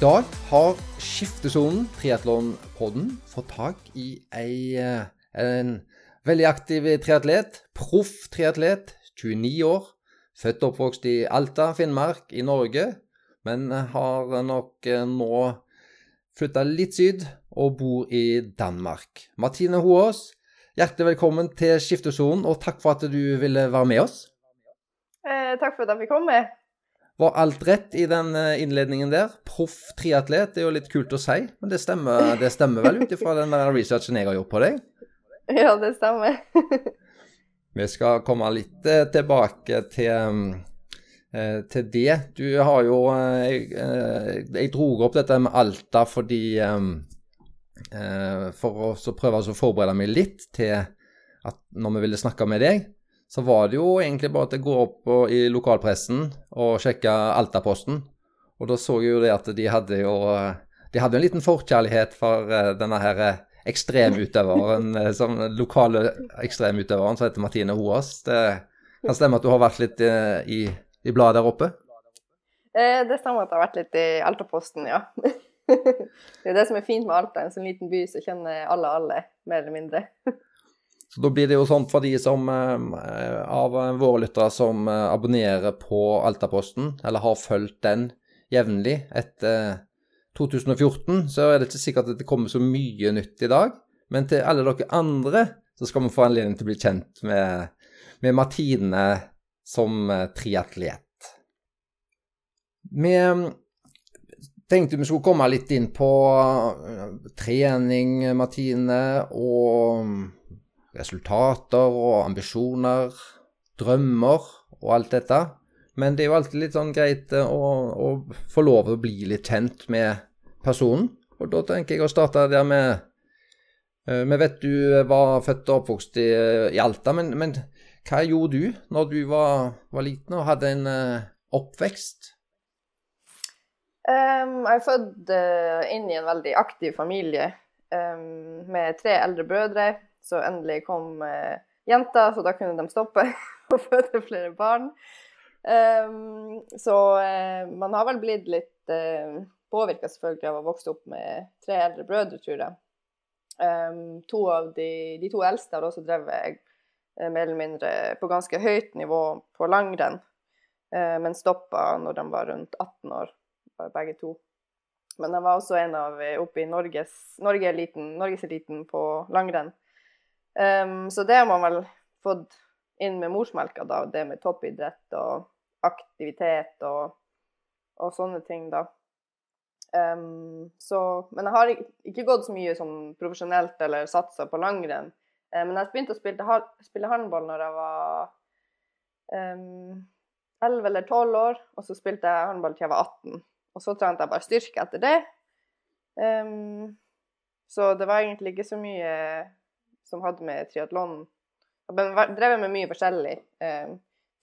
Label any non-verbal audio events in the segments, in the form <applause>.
dag har Skiftesonen, triatlonpodden, fått tak i ei, eh, en veldig aktiv triatlet. Proff triatlet, 29 år. Født og oppvokst i Alta, Finnmark i Norge, men har nok eh, nå flytta litt syd og bor i Danmark. Martine Hoaas, hjertelig velkommen til Skiftesonen, og takk for at du ville være med oss. Eh, takk for at jeg fikk komme. Var alt rett i den eh, innledningen der? Proff triatlet, det er jo litt kult å si, men det stemmer, det stemmer vel ut ifra den der researchen jeg har gjort på deg? <laughs> Ja, det stemmer. Vi skal komme litt eh, tilbake til, eh, til det. Du har jo Jeg, jeg dro opp dette med Alta fordi For å prøve å forberede meg litt til at når vi ville snakke med deg, så var det jo egentlig bare til å gå opp i lokalpressen og sjekke Altaposten. Og da så jeg jo det at de hadde jo De hadde en liten forkjærlighet for uh, denne her eh, ekstremutøveren, som lokale ekstremutøveren som heter Martine Hoas. Det kan stemme at du har vært litt i, i, i bladet der oppe? det stemmer at jeg har vært litt i Altaposten, ja. <laughs> det er det som er fint med Alta, en sånn liten by som kjenner alle alle, mer eller mindre. Så da blir det jo sånn for de som, eh, av våre lyttere som eh, abonnerer på Altaposten, eller har fulgt den jevnlig etter 2014, så er det ikke sikkert at det kommer så mye nytt i dag. Men til alle dere andre så skal vi få anledning til å bli kjent med, med Martine som eh, triatlet. Vi tenkte vi skulle komme litt inn på trening, Martine, og resultater og ambisjoner, drømmer og alt dette. Men det er jo alltid litt sånn greit eh, å, å få lov å bli litt kjent med personen. Og da tenker jeg å starte der med eh, Vi vet du var født og oppvokst i, i Alta, men, men, hva gjorde du når du var, var liten og hadde en oppvekst? Um, jeg er født inn i en veldig aktiv familie um, med tre eldre brødre. Så endelig kom eh, jenta, så da kunne de stoppe <laughs> og føde flere barn. Um, så eh, man har vel blitt litt eh, påvirka selvfølgelig av å vokse opp med tre eldre brødre, tror jeg. Um, to av de, de, to eldste har også drevet eh, mer eller mindre på ganske høyt nivå på langrenn, eh, men stoppa når de var rundt 18 år, begge to. Men de var også en av eh, oppe i Norges, Norge-eliten Norgeseliten på langrenn. Um, så det har man vel fått inn med morsmelka, da, det med toppidrett og aktivitet og, og sånne ting, da. Um, så, men jeg har ikke gått så mye sånn profesjonelt eller satsa på langrenn. Um, men jeg begynte å spille, spille håndball når jeg var 11 eller 12 år, og så spilte jeg håndball til jeg var 18. Og så trente jeg bare styrke etter det. Så det var egentlig ikke så mye som hadde med triatlon Jeg drev med mye forskjellig eh,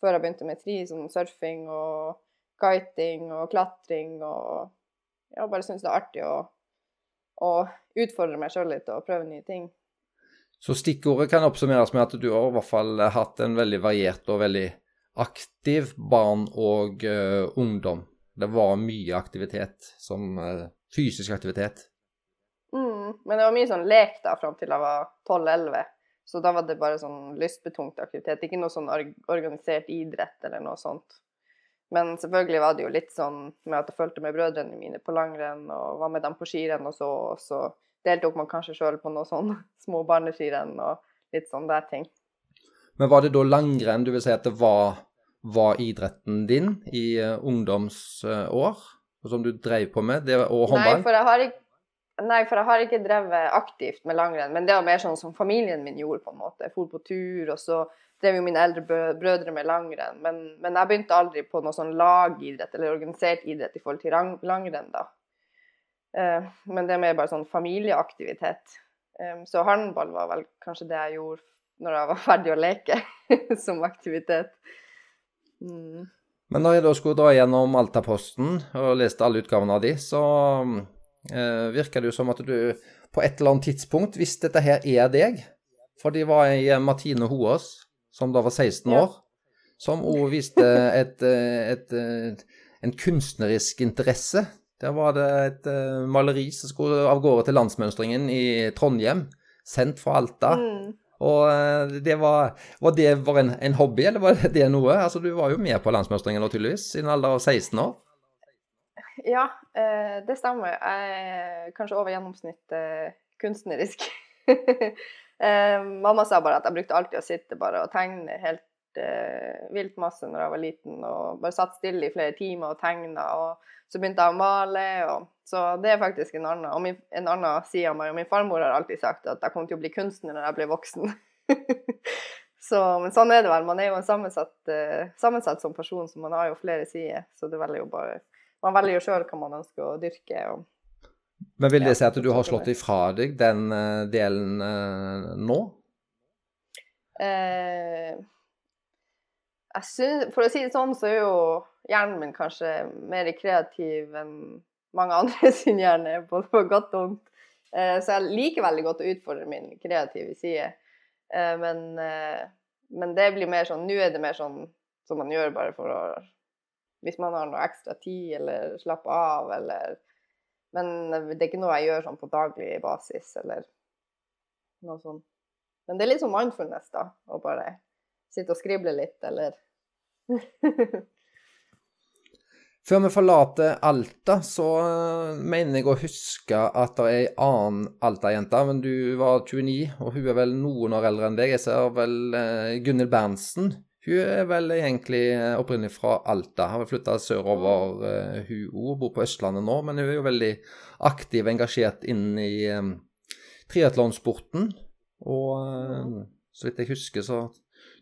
før jeg begynte med tri, som surfing og kiting og klatring og Jeg bare syns det er artig å, å utfordre meg sjøl litt og prøve nye ting. Så stikkordet kan oppsummeres med at du har i hvert fall hatt en veldig variert og veldig aktiv barn og uh, ungdom. Det var mye aktivitet, som uh, fysisk aktivitet. Mm, men det var mye sånn lek da fram til jeg var 12-11. Så da var det bare sånn lystbetungt aktivitet. Ikke noe sånn organisert idrett eller noe sånt. Men selvfølgelig var det jo litt sånn med at jeg fulgte med brødrene mine på langrenn og var med dem på skirenn og så, og så deltok man kanskje sjøl på noe sånn <laughs> små barneskirenn og litt sånn der ting. Men var det da langrenn du vil si at det var, var idretten din i uh, ungdomsår? Som du drev på med? Det, og håndball? Nei, for jeg har ikke Nei, for jeg har ikke drevet aktivt med langrenn, men det var mer sånn som familien min gjorde, på en måte. Jeg for på tur, og så drev jo mine eldre brødre med langrenn. Men, men, jeg begynte aldri på noe sånn lagidrett eller organisert idrett i forhold til langrenn, da. Uh, men det er mer bare sånn familieaktivitet. Um, så håndball var vel kanskje det jeg gjorde når jeg var <laughs> ferdig å leke, <laughs> som aktivitet. Mm. Men når jeg da skulle dra gjennom Altaposten og leste alle utgavene av de, så eh, virker det jo som at du på et eller annet tidspunkt, hvis dette her er deg For de var ei Martine Hoas som da var 16 år, som òg viste <laughs> et, et, et, en kunstnerisk interesse. Der var det et maleri som skulle av gårde til landsmønstringen i Trondheim, sendt fra Alta. Mm. Og det var, var det var en, en, hobby, eller var det noe? Altså, Du var jo med på landsmønstringen tydeligvis, i en alder av 16 år? Ja, uh, det stemmer. Jeg er kanskje over gjennomsnittet kunstnerisk. <laughs> mamma sa bare at jeg brukte alltid å sitte bare og tegne helt vilt masse når jeg var liten, og bare satt stille i flere timer og tegna. Og så begynte jeg å male. Og, så det er faktisk en annen, min, en annen side av meg. Og min farmor har alltid sagt at jeg kom til å bli kunstner når jeg ble voksen. <laughs> så, men sånn er det vel. Man er jo en sammensatt, sammensatt som person, så man har jo flere sider. Så det velger jo bare Man velger jo sjøl hva man ønsker å dyrke. og men vil det si at du har slått ifra deg den uh, delen uh, nå? Eh, synes, for å si det sånn, så er jo hjernen min kanskje mer kreativ enn mange andre <laughs> sin hjerne, både på godt og vondt. Eh, så jeg liker veldig godt å utfordre min kreative side. Eh, men, eh, men, det blir mer sånn Nå er det mer sånn som man gjør bare for å Hvis man har noe ekstra tid, eller slapp av, eller Men det er ikke noe jeg gjør sånn på daglig basis, eller noe sånt. Men det er litt sånn mindfulness, da. Å bare sitte og skrible litt, eller <laughs> Før vi forlater Alta, så eh, mener jeg å huske at det er ei annen Alta-jente. Men du var 29, og hun er vel noen år eldre enn deg. Jeg ser vel uh, Gunhild Berntsen. Hun er vel egentlig eh, opprinnelig fra Alta. Har flytta sørover, uh, hun òg. Bor på Østlandet nå, men hun er jo veldig aktiv og engasjert inn i um, triatlonsporten. Og uh, så vidt jeg husker, så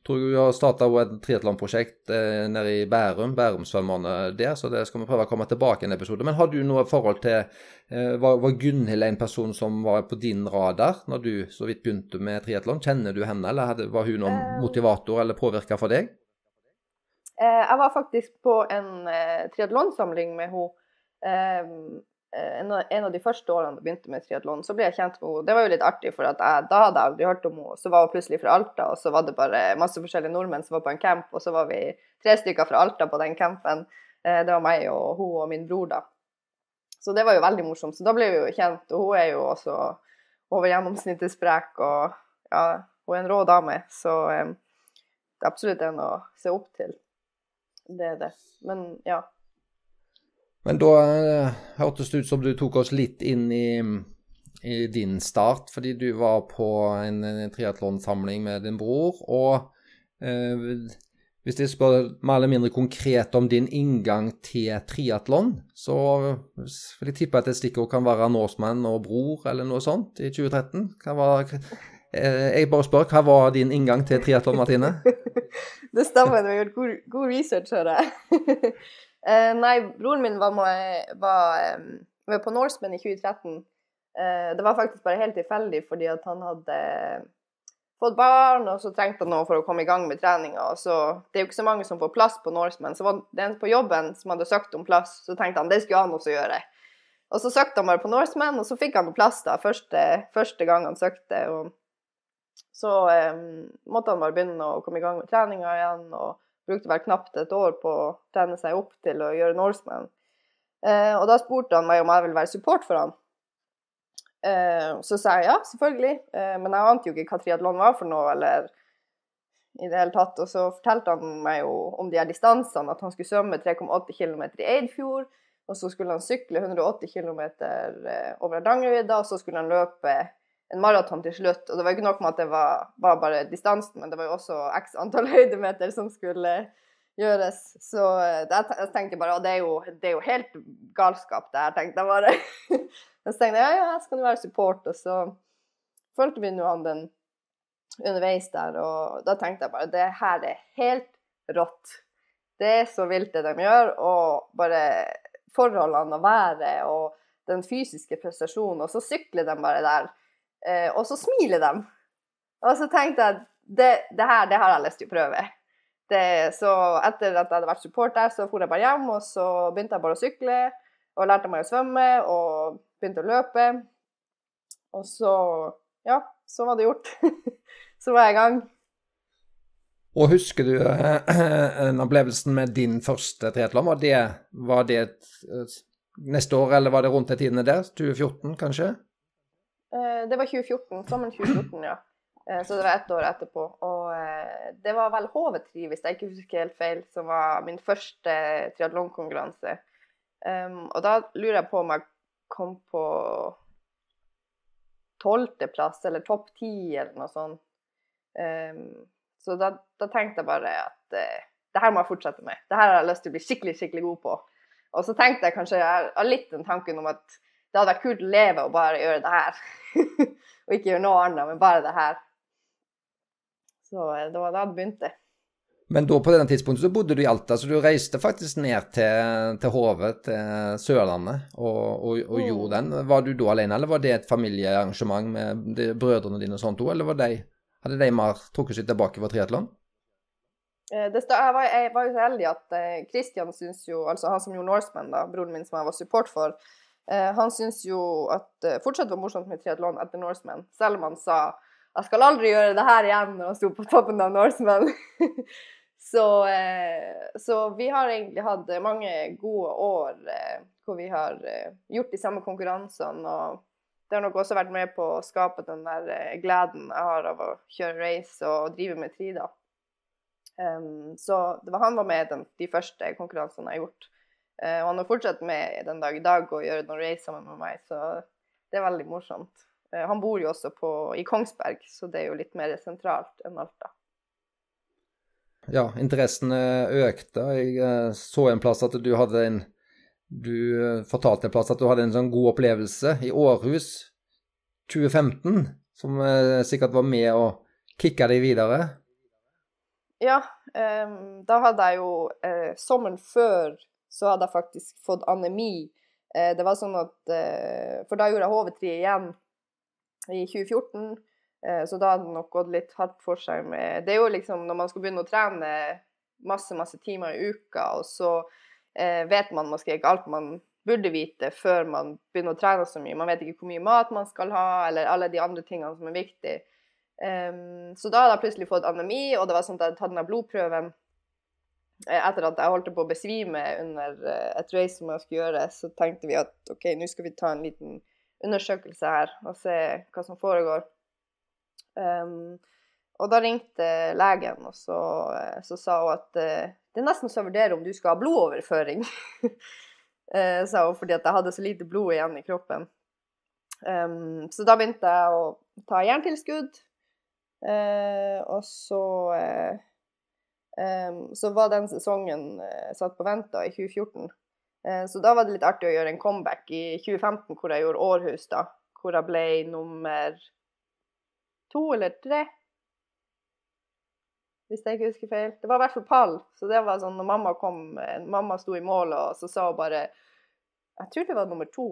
tror vi har starta et triatlonprosjekt eh, nede i Bærum, Bærumsvømmerne der, så det skal vi prøve å komme tilbake i en episode. Men har du noe forhold til eh, Var, var Gunhild en person som var på din radar når du så vidt begynte med triatlon? Kjenner du henne, eller hadde, var hun noen eh, motivator eller påvirker for deg? Eh, jeg var faktisk på en eh, triatlonsamling med henne en av, de første årene jeg begynte med triatlon, så ble jeg kjent med henne. Det var jo litt artig, for jeg, da hadde jeg aldri hørt om henne. Så var hun plutselig fra Alta, og så var det bare masse forskjellige nordmenn som var på en camp, og så var vi tre stykker fra Alta på den campen. Eh, det var meg og hun og min bror, da. Så det var jo veldig morsomt. Så da ble vi jo kjent, og hun er jo også over gjennomsnittet sprek, og ja, hun er en rå dame. Så um, det er absolutt en å se opp til. Det er det. Men ja, men da uh, hørtes det ut som du tok oss litt inn i, i din start, fordi du var på en, en triatlonsamling med din bror. Og eh, hvis jeg spør mer eller mindre konkret om din inngang til triatlon, så vil jeg tippe at et stikkord kan være Norseman og bror eller noe sånt i 2013. Være, eh, jeg bare spør, hva var din inngang til triatlon, Martine? <laughs> det stemmer, du har gjort god, god research, hører jeg. <laughs> Uh, nei, broren min var, med, var, um, på Norseman i 2013. Uh, det var faktisk bare helt tilfeldig fordi at han hadde fått barn, og så trengte han noe for å komme i gang med treninga. Det er jo ikke så mange som får plass på Norseman. Så var det en på jobben som hadde søkt om plass, så tenkte han det skulle han også gjøre. Og så søkte han bare på Norseman, og så fikk han plass da, første, første gang han søkte. Og så um, måtte han bare begynne å komme i gang med treninga igjen. og brukte vel knapt et år på å trene seg opp til å gjøre Norseman. Eh, og da spurte han meg om jeg ville være support for han. Eh, så sa jeg ja, selvfølgelig, eh, men jeg ante jo ikke hva triatlon var for noe, eller i det hele tatt. Og så fortalte han meg jo om de her distansene, at han skulle svømme 3,8 km i Eidfjord, og så skulle han sykle 180 km eh, over Hardangervidda, og så skulle han løpe en maraton til slutt. Og det var ikke nok med at det var, var, bare distansen, men det var jo også x antall <laughs> høydemeter som skulle gjøres. Så eh, jeg, tenkte bare at det, det, er jo helt galskap, det her, tenkte jeg bare. <laughs> så tenkte jeg ja, ja, jeg skal jo være support. Og så fulgte vi nå han den underveis der, og da tenkte jeg bare det her er helt rått. Det er så vilt det de gjør, og bare forholdene og været og den fysiske prestasjonen, og så sykler de bare der og så smiler de. Og så tenkte jeg at det, det, her det har jeg lyst til å prøve. Det, så etter at jeg hadde vært support der, så for jeg bare hjem, og så begynte jeg bare å sykle. Og lærte meg å svømme og begynte å løpe. Og så Ja, så var det gjort. <laughs> så var jeg i gang. Og husker du eh, opplevelsen med din første triatlon? Var det, var det et, neste år, eller var det rundt de tidene der? 2014, kanskje? Eh, det var 2014. Sommeren 2014, ja. Eh, så det var ett år etterpå. Og eh, det var vel HV3, hvis jeg ikke husker helt feil, som var min første triatlonkonkurranse. Um, og da lurer jeg på om jeg kom på tolvteplass eller topp ti eller noe sånt. Um, så da, da, tenkte jeg bare at det her må jeg fortsette med. Det her har jeg lyst til å bli skikkelig, skikkelig god på. Og så tenkte jeg kanskje jeg har litt den tanken om at det hadde vært kult å leve og bare gjøre det her. <laughs> og ikke gjøre noe annet, men bare det her. Så eh, det var da det begynte. Men da på denne tidspunktet så bodde du i Alta, så du reiste faktisk ned til, til Hove, til Sørlandet, og, og, og mm. gjorde den. Var du da alene, eller var det et familiearrangement med brødrene dine og sånt òg, eller de, hadde de mer trukket seg tilbake fra triatlon? Eh, jeg, var, jeg, var, jo så heldig at Kristian eh, syns jo, altså han som gjorde Norseman, da, broren min som jeg var support for, han syns jo at det eh, fortsatt var morsomt med triatlon etter Norseman, selv om han sa jeg skal aldri gjøre det her igjen når han sto på toppen av Norseman. <laughs> Så, eh, så, vi har egentlig hatt mange gode år eh, hvor vi har eh, gjort de samme konkurransene. Og det har nok også vært med på å skape den der gleden jeg har av å kjøre race og drive med tri, da. Um, så var, han var med i de første konkurransene jeg har gjort. Uh, og han har fortsatt med den dag i dag og gjør noen race sammen med meg, så det er veldig morsomt. Uh, han bor jo også på, i Kongsberg, så det er jo litt mer sentralt enn Alta ja, interessen økte. Jeg eh, så en plass at du hadde en Du eh, fortalte en plass at du hadde en sånn god opplevelse i Århus 2015, som eh, sikkert var med å kicke deg videre? Ja, um, da hadde jeg jo uh, Sommeren før så hadde jeg faktisk fått anemi. Uh, det var sånn at uh, For da gjorde jeg HV3 igjen i 2014. Eh, så da hadde det nok gått litt hardt for seg med Det er jo liksom når man skal begynne å trene masse, masse timer i uka, og så eh, vet man måske ikke alt man burde vite før man begynner å trene så mye. Man vet ikke hvor mye mat man skal ha, eller alle de andre tingene som er viktige. Um, så da hadde jeg plutselig fått anemi, og det var sånn at jeg hadde tatt den blodprøven eh, etter at jeg holdt på å besvime under et race som jeg skulle gjøre, så tenkte vi at OK, nå skal vi ta en liten undersøkelse her og se hva som foregår. Um, og da ringte legen, og så, eh, så sa hun at uh, det er nesten så jeg vurderer om du skal ha blodoverføring. uh, <laughs> sa hun, fordi at jeg hadde så lite blod igjen i kroppen. Um, så da begynte jeg å ta jerntilskudd. Uh, og så um, Så var den sesongen satt på vent da, i 2014. så da var det litt artig å gjøre en comeback i 2015, hvor jeg gjorde Århus, da. Hvor jeg ble nummer to eller tre. Hvis jeg ikke husker feil. Det var i hvert fall pall. Så det var sånn når mamma kom Mamma sto i mål, og så sa hun bare Jeg tror det var nummer to.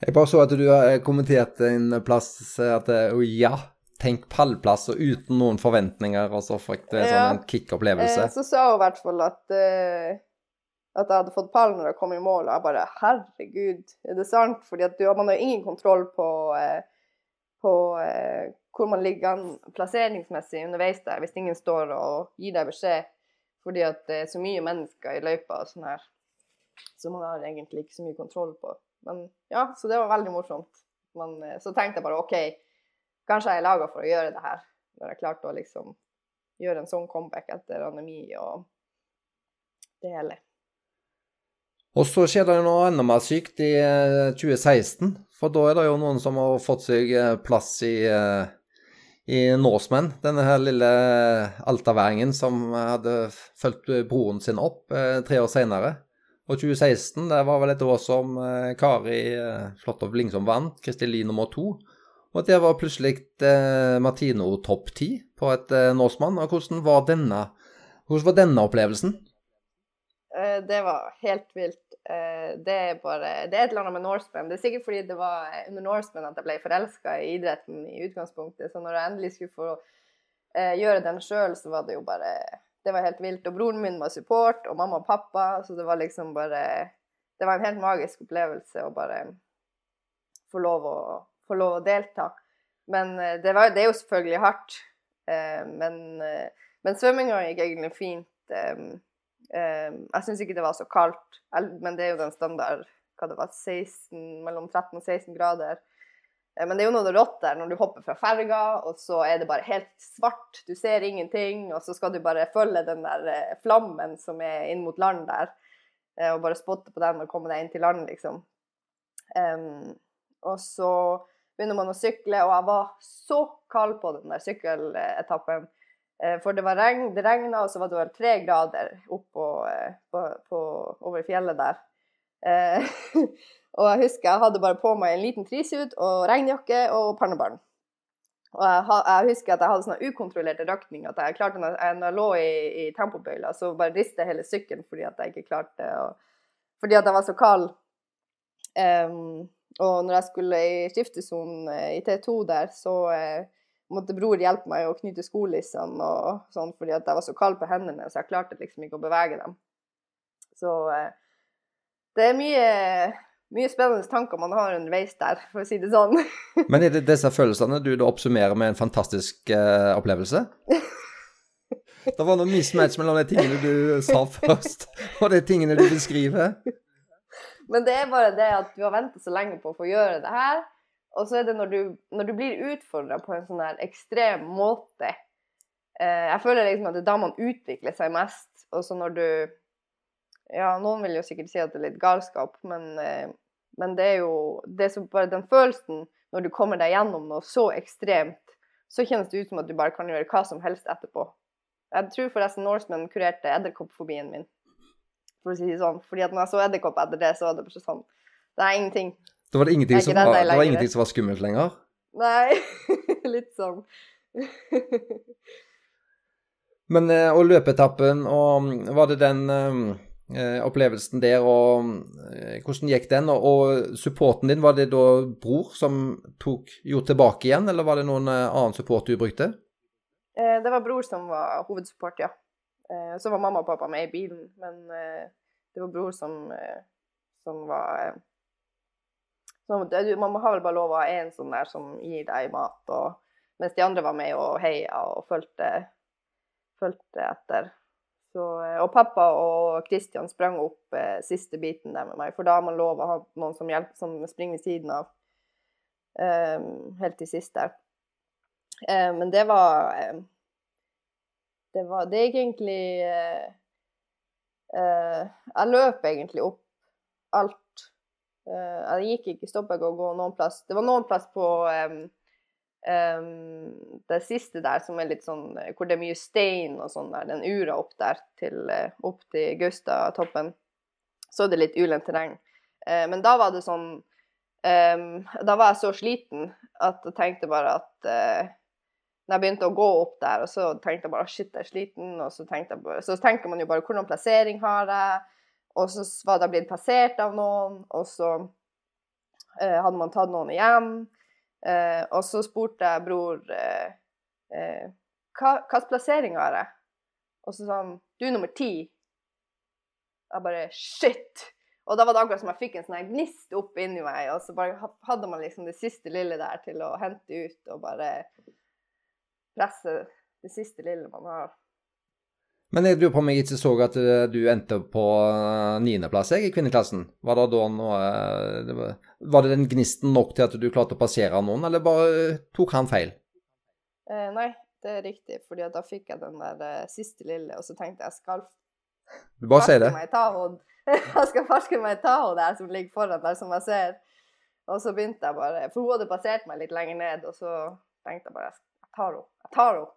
Jeg bare så at du har kommentert en plass at Å ja, tenk pallplass, og uten noen forventninger, og så fikk du en ja. sånn kick-opplevelse. Eh, så sa hun i hvert fall at eh, at jeg hadde fått pall når jeg kom i mål, og jeg bare Herregud, er det sant? Fordi at du, man har ingen kontroll på eh, på eh, hvor man ligger an plasseringsmessig underveis der, hvis ingen står og gir deg beskjed. Fordi at det er så mye mennesker i løypa og sånn her, så man har egentlig ikke så mye kontroll på. Men ja, så det var veldig morsomt. Men, eh, så tenkte jeg bare OK, kanskje jeg er laga for å gjøre det her. Når jeg klarte å liksom gjøre en sånn comeback etter anemi og det hele. Og så skjer det jo noe enda mer sykt i 2016. Eh, for da er det jo noen som har fått seg eh, plass i, eh, i Norseman. Denne her lille altaværingen som hadde fulgt broren sin opp tre år senere. Og 2016 det var vel et år som Kari Flåttov Lingsom vant, Kristin Lie nummer to. Og det var plutselig Martino topp ti på et Norseman. Og hvordan var denne, hvordan var denne opplevelsen? Det var helt vilt. Eh, det er bare Det er et eller annet med Norseman. Det er sikkert fordi det var under Norseman at jeg ble forelska i idretten i utgangspunktet. Så når jeg endelig skulle få uh, gjøre den sjøl, så var det jo bare Det var helt vilt. Og broren min var support, og mamma og pappa, så det var liksom bare Det var en helt magisk opplevelse å bare få lov å, få lov å delta. Men uh, det, var, det, er jo selvfølgelig hardt. men, men svømminga gikk egentlig fint. Jeg syns ikke det var så kaldt, men det er jo den standard hva det var, 16, mellom 13 og 16 grader. Eh, Men det er jo noe rått der når du hopper fra ferga, og så er det bare helt svart. Du ser ingenting, og så skal du bare følge den der eh, flammen som er inn mot land der, eh, og bare spotte på den og komme deg inn til land, liksom. Um, og så begynner man å sykle, og jeg var så kald på den der sykkeletappen. Eh, For det var regn, det regna, og så var det vel tre grader oppå eh, på, på, over fjellet der. Eh, <laughs> og jeg husker jeg hadde bare på meg en liten trisuit og regnjakke og pannebarn. Og jeg, jeg husker at jeg hadde sånne ukontrollerte rakning, at jeg klarte når jeg, når jeg lå i, i tempobøyla, så bare ristet hele sykkelen fordi at jeg ikke klarte å Fordi at jeg var så kald. Em, og når jeg skulle i skiftesonen eh, i T2 der, så eh, måtte bror hjelpe meg å knyte skolissene og sånn, fordi at jeg var så kald på hendene, så jeg klarte liksom ikke å bevege dem. Så eh, det er mye, mye spennende tanker man har underveis der, for å si det sånn. <laughs> Men er det disse følelsene du da oppsummerer med en fantastisk uh, opplevelse? <laughs> Det var noe mismatch mellom de tingene du sa <laughs> først, og de tingene du beskriver. Men det er bare det at du har venta så lenge på å få gjøre det her, og så er det når du, når du blir utfordra på en sånn her ekstrem måte eh, Jeg føler liksom at det er da man utvikler seg mest. Og så når du Ja, noen vil jo sikkert si at det er litt galskap, men, eh, men det er jo det er bare den følelsen når du kommer deg gjennom noe så ekstremt, så kjennes det ut som at du bare kan gjøre hva som helst etterpå. Jeg tror forresten Norseman kurerte edderkoppfobien min for å si det sånn. Fordi at når jeg så edderkopp etter det, så var det bare sånn Det er ingenting. Det var det ingenting, som var, det var ingenting som var skummelt lenger. Nei. <laughs> Litt sånn. <laughs> Men eh, og løpeetappen, og mm, var det den eh, opplevelsen der, og eh, hvordan gikk den? Og, og supporten din, var det da bror som tok, gjorde tilbake igjen, eller var det noen eh, annen support du brukte? Eh, Det var bror som var hovedsupport, ja. Eh, Så var mamma og pappa med i bilen, men eh, det var bror som, eh, som var eh, som, Man har vel bare lov å ha én sånn der som gir deg mat, og, mens de andre var med og heia og fulgte, etter. Så, eh, og pappa og Kristian sprang opp eh, siste biten der med meg, for da har man lov å ha noen som hjelper, som springer ved siden av eh, helt til sist der. Eh, men det var eh, det var Det gikk egentlig eh, Jeg løp egentlig opp alt. Eh, jeg gikk ikke, stoppet å gå noen plass. Det var noen plass på um, um, det siste der som er litt sånn eh, Hvor det er mye stein og sånn der. Den ura opp der til, eh, opp til Gaustatoppen. Så er det litt ulendt terreng. Eh, men da var det sånn um, Da var jeg så sliten at jeg tenkte bare at eh, når jeg begynte å gå opp der, og så tenkte jeg bare shit, jeg er sliten. Og så, bare, så tenker man jo bare hvordan plassering har jeg? Og så var det blitt passert av noen, og så eh, hadde man tatt noen igjen. Eh, og så spurte jeg bror eh, eh, hva slags plassering har jeg? Og så sa han du er nummer ti. Jeg bare shit! Og da var det akkurat som jeg fikk en sånn gnist opp inni meg, og så bare hadde man liksom det siste lille der til å hente ut og bare presse det siste lille man har. Men jeg lurer på om jeg ikke så at eh, du endte på eh, niendeplass i kvinneklassen. Var det da noe eh, var, det den gnisten nok til at du klarte å passere noen, eller bare tok han feil? Eh, nei, det er riktig, fordi da fikk jeg den der siste lille, og så tenkte jeg skal Du bare sier det. meg i Tahoe. <laughs> jeg skal farske meg ta henne der som ligger foran der, som jeg ser. Og så begynte jeg bare For hun hadde passert meg litt lenger ned, og så tenkte jeg bare jeg tar henne. Jeg tar henne.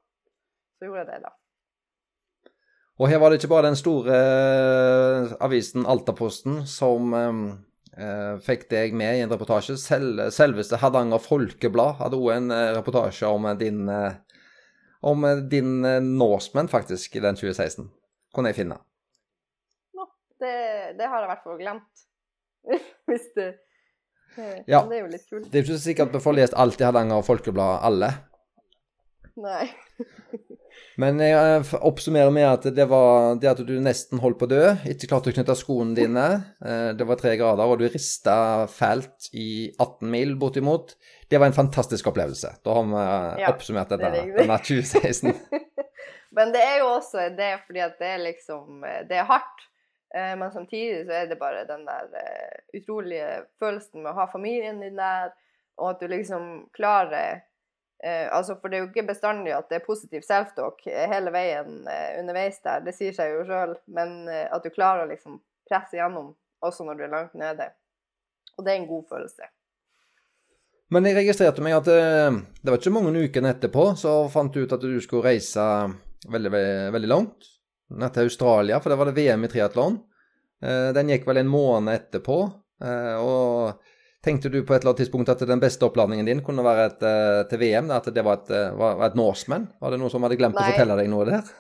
Så gjorde jeg det, da. Og her var det ikke bare den store eh, avisen Altaposten som eh, eh, fikk deg med i en reportasje. Sel selveste Hardanger Folkeblad hadde òg en eh, reportasje om eh, din om din Norseman, faktisk, i den 2016. Kunne jeg finne. Nå, det, det har jeg i hvert fall glemt. <laughs> Hvis det eh, Ja. Det er jo litt kult. Det er ikke sikkert vi får lest alt i Hardanger Folkeblad, alle. Nei. Men jeg eh, oppsummerer med at det var det at du nesten holdt på å dø, ikke klarte å knytte skoene dine. eh, Det var tre grader, og du rista fælt i 18 mil bortimot. Det var en fantastisk opplevelse. Da har vi eh, Ja, oppsummert det er denne, 2016. <laughs> Men det er jo også det fordi at det er liksom Det er hardt. Men samtidig så er det bare den der utrolige følelsen med å ha familien din der, og at du liksom klarer eh, altså For det er jo ikke bestandig at det er positiv self-talk hele veien eh, underveis der, det sier seg jo sjøl, men eh, at du klarer å liksom presse gjennom også når du er langt nede. Og det er en god følelse. Men jeg registrerte meg at eh, det var ikke mange ukene etterpå så fant du ut at du skulle reise veldig, veldig, veldig langt. Ned til Australia, for der var det VM i triatlon. Eh, den gikk vel en måned etterpå. eh, Og tenkte du på et eller annet tidspunkt at den beste oppladningen din kunne være et, eh, til VM? At det var et, eh, var, et Norseman? Var det noen som hadde glemt å fortelle deg noe der?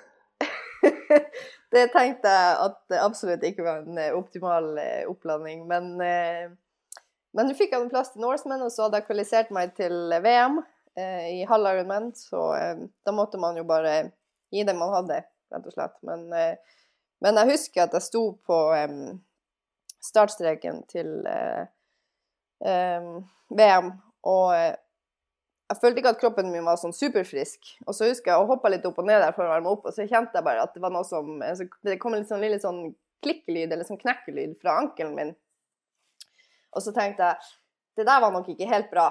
<laughs> det tenkte jeg at det absolutt ikke var en eh, optimal oppladning. men Men du fikk jeg en plass til Norseman, og så hadde jeg kvalifisert meg til VM i halv Ironman, så da måtte man jo bare gi det man hadde, rett og slett. Men, men jeg husker at jeg sto på startstreken til VM, og eh, jeg følte ikke at kroppen min var sånn superfrisk. Og så husker jeg å hoppe litt opp og ned der for å varme opp, og så kjente jeg bare at det var noe som altså, Det kom en sånn lille sånn klikkelyd, eller sånn knekkelyd fra ankelen min. Og så tenkte jeg det der var nok ikke helt bra.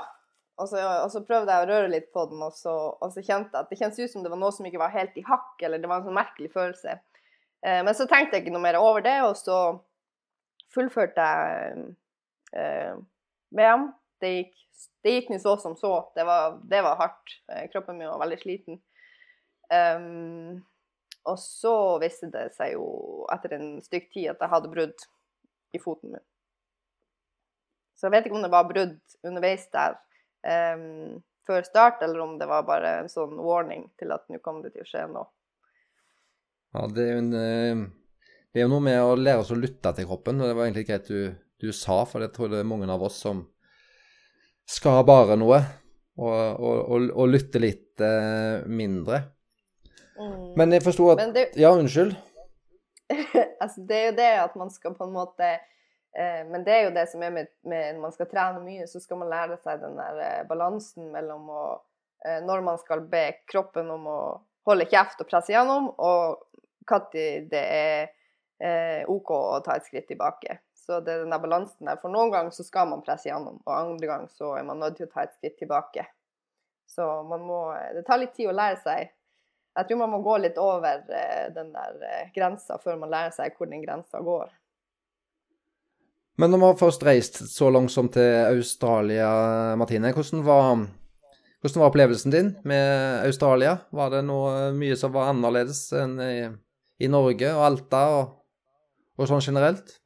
Og så, og så prøvde jeg å røre litt på den, og så, og så kjente jeg at det kjentes ut som det var noe som ikke var helt i hakk, eller det var en sånn merkelig følelse. Eh, men så tenkte jeg ikke noe mer over det, og så fullførte jeg eh, VM. Det gikk, det gikk så som så. Det var, det var hardt. Eh, kroppen min var veldig sliten. Um, og så viste det seg jo etter en stykk tid at jeg hadde brudd i foten min. Så jeg vet ikke om det var brudd underveis der um, før start, eller om det var bare en sånn warning til at nå kom det til å skje noe. Ja, det er jo en eh, Det er jo noe med å lære oss å lytte til kroppen, og det var egentlig greit du, du sa, for jeg tror det er mange av oss som skal bare noe, og, og, og, og lytte litt eh, mindre. Mm. Men jeg forsto at det, Ja, unnskyld. <laughs> altså, det er jo det at man skal på en måte eh, Men det er jo det som er med, med man skal trene mye, så skal man lære seg den der eh, balansen mellom å eh, Når man skal be kroppen om å holde kjeft og presse gjennom, og når det er eh, OK å ta et skritt tilbake. Så det er den der balansen der. For noen ganger så skal man presse gjennom, og andre ganger så er man nødt til å ta et skritt tilbake. Så man må Det tar litt tid å lære seg jeg tror man må gå litt over eh, den der eh, grensa før man lærer seg hvor den grensa går. Men når man først reist så langt som til Australia, Martine, hvordan var, hvordan var opplevelsen din med Australia? Var det noe mye som var annerledes enn i, i Norge og Alta og, og sånn generelt?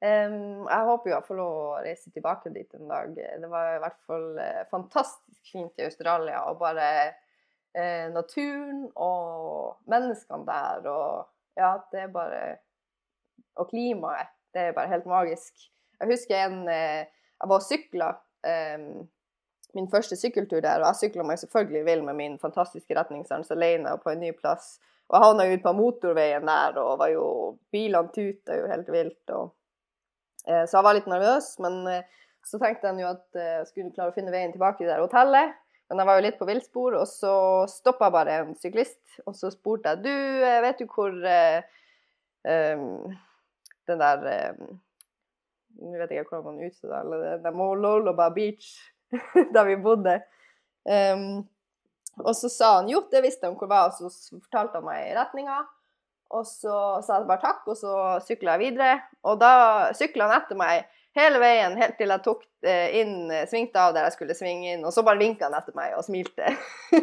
Em, jeg håper jo jeg får lov å reise tilbake dit en dag. Det var i hvert fall eh, fantastisk fint i Australia. Og bare eh, naturen og menneskene der og Ja, det er bare Og klimaet. Det er bare helt magisk. Jeg husker en eh, Jeg var og sykla em, min første sykkeltur der, og jeg sykla meg selvfølgelig vill med min fantastiske retningssans alene og på en ny plass. Og jeg havna ut på motorveien der, og var jo Bilene tuta jo helt vilt. og Eh, Så jeg var litt nervøs, men eh, så tenkte jeg jo at eh, jeg skulle klare å finne veien tilbake til det hotellet. Men jeg var jo litt på villspor, og så stoppa bare en syklist. Og så spurte jeg du, eh, vet du hvor eh, um, den der Nå Nå vet jeg ikke hvordan man uttaler det. Den der Mololoba Beach, <laughs> der vi bodde. Um, og så sa han jo, det visste han hvor var, og så fortalte han meg retninga. Og så sa jeg bare takk, og så sykla jeg videre. Og da sykla han etter meg hele veien, helt til jeg tok eh, inn, eh, svingte av der jeg skulle svinge inn, og så bare vinka han etter meg og smilte. <laughs>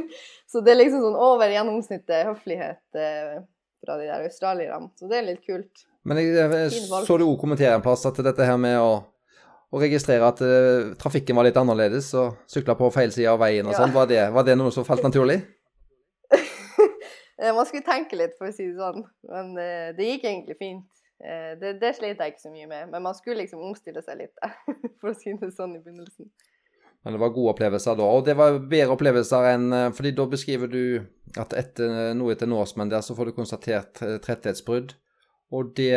så det er liksom sånn over gjennomsnittet høflighet eh, fra de der australierne. Så det er litt kult. Men jeg, jeg så du òg kommentere en plass at dette her med å, å registrere at uh, trafikken var litt annerledes og sykla på feil side av veien og Ja. sånn, var, det- var det noe som falt naturlig? Eh, Man skulle tenke litt, for å si det sånn. Men eh, det gikk egentlig fint. Eh, det, det slet jeg ikke så mye med. Men man skulle liksom omstille seg litt, <laughs> for å si det sånn i begynnelsen. Men det var gode opplevelser da. Og det var bedre opplevelser enn fordi da beskriver du at etter noe etter Norseman der, så får du konstatert tretthetsbrudd. Og det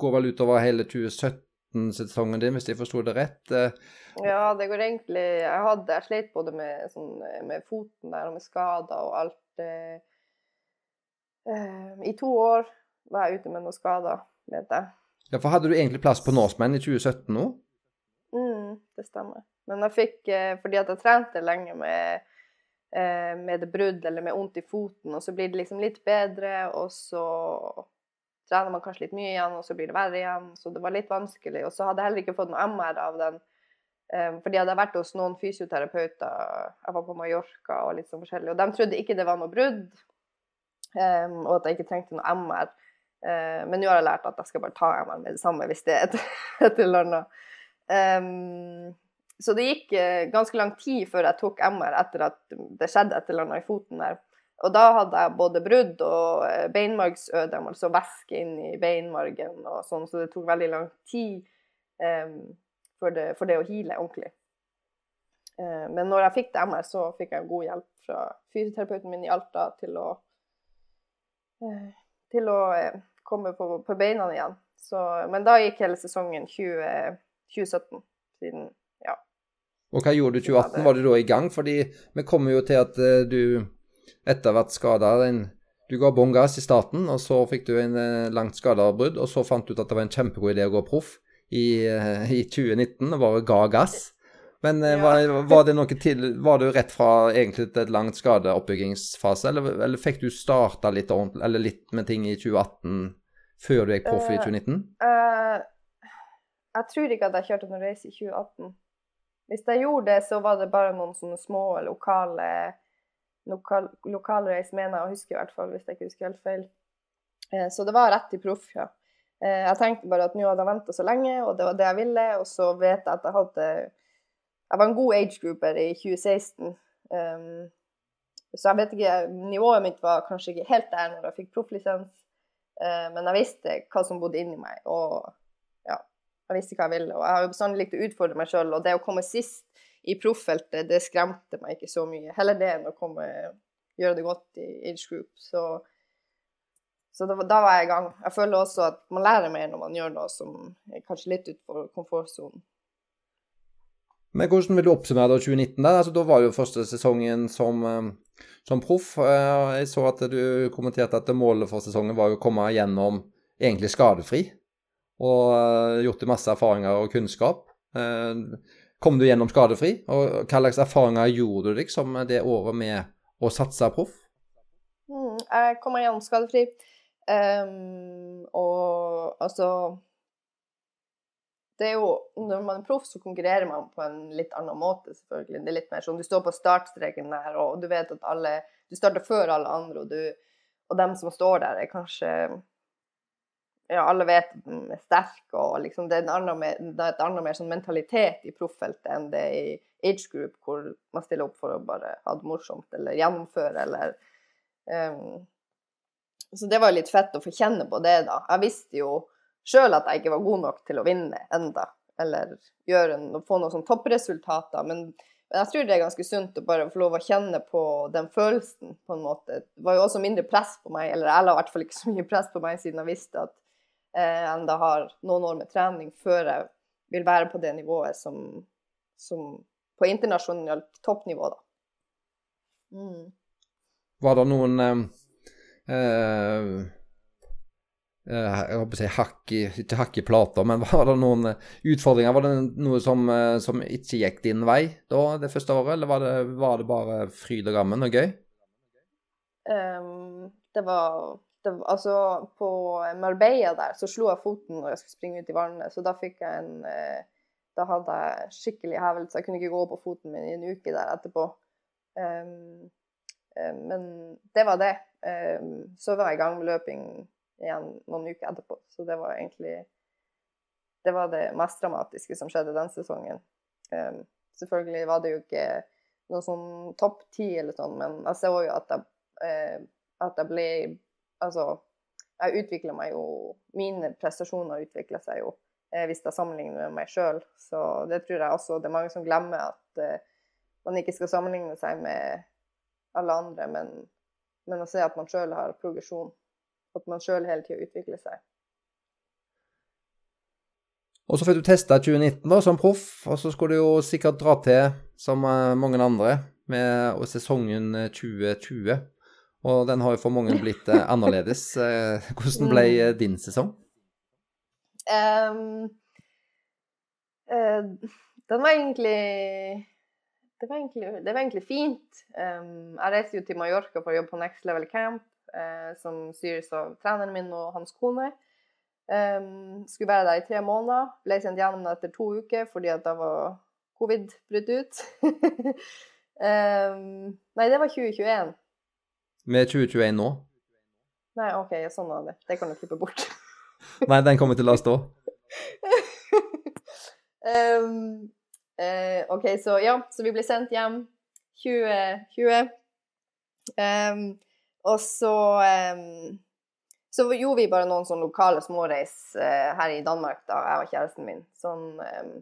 går vel utover hele 2017-sesongen din, hvis jeg forsto det rett. Ja, det går egentlig Jeg hadde jeg slet både med, sånn, med foten der og med skader og alt. Eh, eh, I to år. var jeg ute med noen skader, vet jeg. Ja, for hadde du egentlig plass på Norseman i 2017 nå? Mm, det stemmer. Men jeg fikk eh, Fordi at jeg trente lenge med, eh, med det brudd eller med vondt i foten, og så blir det liksom litt bedre, og så trener man kanskje litt mye igjen, og så blir det verre igjen. Så det var litt vanskelig. Og så hadde jeg heller ikke fått noe MR av den. Um, fordi jeg hadde vært hos noen fysioterapeuter. Jeg var på Mallorca og litt sånn forskjellig. Og de trodde ikke det var noe brudd, um, og at jeg ikke trengte noe MR. Uh, men nå har jeg lært at jeg skal bare ta MR med det samme hvis det er et, <laughs> et eller annet. Så det gikk uh, ganske lang tid før jeg tok MR etter at det skjedde et eller annet i foten der. Og da hadde jeg både brudd og eh, beinmargsødem, altså væske inn i beinmargen og sånn, så det tok veldig lang tid for, det, for, det, å hile ordentlig. Uh, men når jeg fikk det MR, så fikk jeg god hjelp fra fysioterapeuten min i Alta til å, uh, til å uh, komme på, på, beina igjen. Så, men da gikk hele sesongen 20, 2017, siden ja. Og hva gjorde du 2018? Var du da i gang? Fordi vi kommer jo til at du etter hvert skada. Du ga bånn gass i starten, og så fikk du en eh, langt skadeavbrudd. Og så fant du ut at det var en kjempegod idé å gå proff i, eh, i 2019 og bare ga gass. Men eh, ja. var, var, det noe til Var du rett fra egentlig til et langt skadeoppbyggingsfase, eller, eller fikk du starta litt, eller litt med ting i 2018 før du gikk proff i 2019? Uh, uh, jeg tror ikke at jeg kjørte noen race i 2018. Hvis jeg gjorde det, så var det bare noen sånne små lokale lokal, mener jeg å huske i hvert fall, hvis jeg ikke husker helt feil. Uh, så det var rett i proff, ja. Eh, jeg tenkte bare at nå hadde jeg venta så lenge, og det var det jeg ville. Og så vet jeg at jeg hadde Jeg var en god age grouper i 2016. Um, ehm, så jeg vet ikke Nivået mitt var kanskje ikke helt der når jeg fikk profflisens, uh, men jeg visste hva som bodde inni meg, og ja, jeg visste hva jeg ville. Og jeg har jo bestandig likt å utfordre meg sjøl, og det å komme sist i proffeltet, det skremte meg ikke så mye. Heller det enn å komme, gjøre det godt i age group. Så, så da, da, var jeg i gang. Jeg føler også at man lærer mer når man gjør noe som er kanskje litt utenfor komfortsonen. Men hvordan vil du oppsummere da 2019? Da altså, da var jo første sesongen som, eh, som proff. Eh, jeg så at du kommenterte at målet for sesongen var å komme gjennom egentlig skadefri. Og eh, gjort deg masse erfaringer og kunnskap. Kom du gjennom skadefri? Og hva slags erfaringer gjorde du deg som det året med å satse proff? Mm, jeg kom meg gjennom skadefri. Um, og altså det er jo, Når man er proff, så konkurrerer man på en litt annen måte, selvfølgelig. Det er litt mer sånn, Du står på startstreken der, og du vet at alle Du starter før alle andre, og, du, og dem som står der, er kanskje ja, alle vet at den er sterk, og liksom det er, annen, det er et annet mer sånn mentalitet i proffeltet enn det er i age group, hvor man stiller opp for å bare ha det morsomt eller gjennomføre eller um, Så det var litt fett å få kjenne på det, da. Jeg visste jo sjøl at jeg ikke var god nok til å vinne enda, eller en, få noen sånn toppresultater, men men jeg tror det er ganske sunt å bare få lov å kjenne på den følelsen, på en måte. Det var jo også mindre press på meg, eller jeg la i hvert fall ikke så mye press på meg, siden jeg visste at jeg enda har noen år med trening før jeg vil være på det nivået som, som på internasjonalt toppnivå, da. Mm. Var det noen eh, eh, eh jeg håper å si hakk i, ikke hakk i plata, men <laughs> var det noen eh, utfordringer? Var det noe som, som ikke gikk din vei da det første året, eller var det, var det bare fryd og gammen og gøy? Um, det var det, altså, på Marbella der så slo jeg foten når jeg skulle springe ut i vannet, så da fikk jeg en Da hadde jeg skikkelig hevelse. Jeg kunne ikke gå på foten min i en uke der etterpå. Um, men det var det. Um, så var jeg i gang med løping igjen noen uker etterpå, så det var egentlig Det var det mest dramatiske som skjedde den sesongen. selvfølgelig var det jo ikke noe sånn topp ti eller sånn, men jeg så jo at jeg, eh, at jeg ble Altså, jeg utvikler meg jo Mine prestasjoner utvikler seg jo eh, hvis jeg sammenligner med meg sjøl. Så det tror jeg også det er mange som glemmer, at eh, man ikke skal sammenligne seg med alle andre, men, men å se at man sjøl har progresjon. At man sjøl hele tida utvikler seg. Og så fikk du testa 2019 da, som proff, og så skulle du jo sikkert dra til, som mange andre, med sesongen 2020. Og den har jo for mange blitt eh, annerledes. <laughs> Eh, hvordan ble eh, din sesong? Um, uh, den var egentlig det var egentlig, det var egentlig fint. Um, jeg reiste jo til Mallorca for å jobbe på Next Level Camp, uh, som styres av treneren min og hans kone. Um, skulle være der i tre måneder. Ble sendt gjennom det etter to uker fordi at da var covid brutt ut. <laughs> um, nei, det var 2021. Med 2021 nå? Nei, OK, sånn var det. Det kan du klippe bort. Nei, den kommer til å stå. <laughs> Ehm, eh, OK, så ja, så vi ble sendt hjem 2020. Um, og så um, Så gjorde vi bare noen sånne lokale småreis uh, her i Danmark, da jeg og kjæresten min. Sånn um,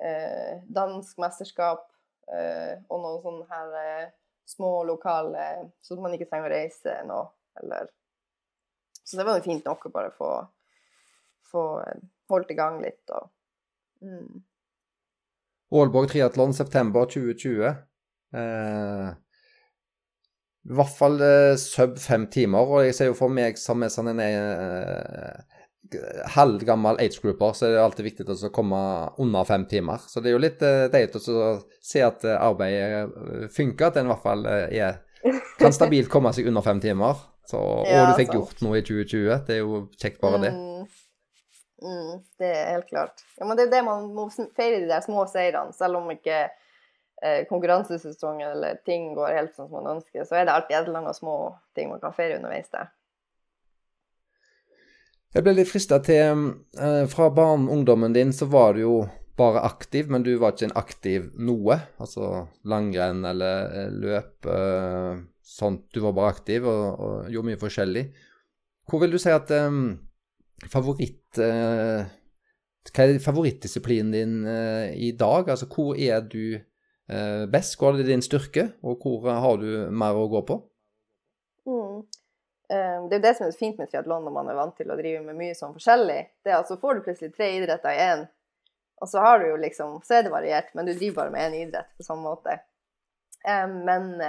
uh, dansk mesterskap uh, og noen sånne her små lokale Så man ikke trenger å reise nå, eller Så det var jo fint nok å bare få, få holdt i gang litt og mm. Aalborg triatlon september 2020. Eh, I hvert fall eh, sub fem timer. Og jeg ser jo for meg som er sånn en eh, halvgammel age-grupper, så er det alltid viktig å komme under fem timer. Så det er jo litt eh, deilig å se at eh, arbeidet eh, funker, at en i hvert fall eh, er, kan stabilt komme seg under fem timer. Så, <laughs> og Ja, du fikk sant. gjort noe i 2020. Det er jo kjekt bare det. Mm. Mm, det er helt klart. Ja, men det er det man må feire de der små seirene, selv om ikke eh, konkurransesesongen eller ting går helt som man ønsker, så er det alltid et eller annet små ting man kan feire underveis der. Jeg ble litt frista til eh, Fra barn-ungdommen din så var du jo bare aktiv, men du var ikke en aktiv noe. Altså langrenn eller eh, løp. Eh, sånt. Du var bare aktiv og, og gjorde mye forskjellig. Hvor vil du si at eh, favoritt eh, Hva er favorittdisiplinen din eh, i dag? Altså hvor er du eh, best? Hvor er det din styrke, og hvor har du mer å gå på? Mm. Det er jo det som er fint med triatlon når man er vant til å drive med mye sånn forskjellig. Det er at så får du plutselig tre idretter i én, og så har du jo liksom Så er det variert, men du driver bare med én idrett på samme måte. Men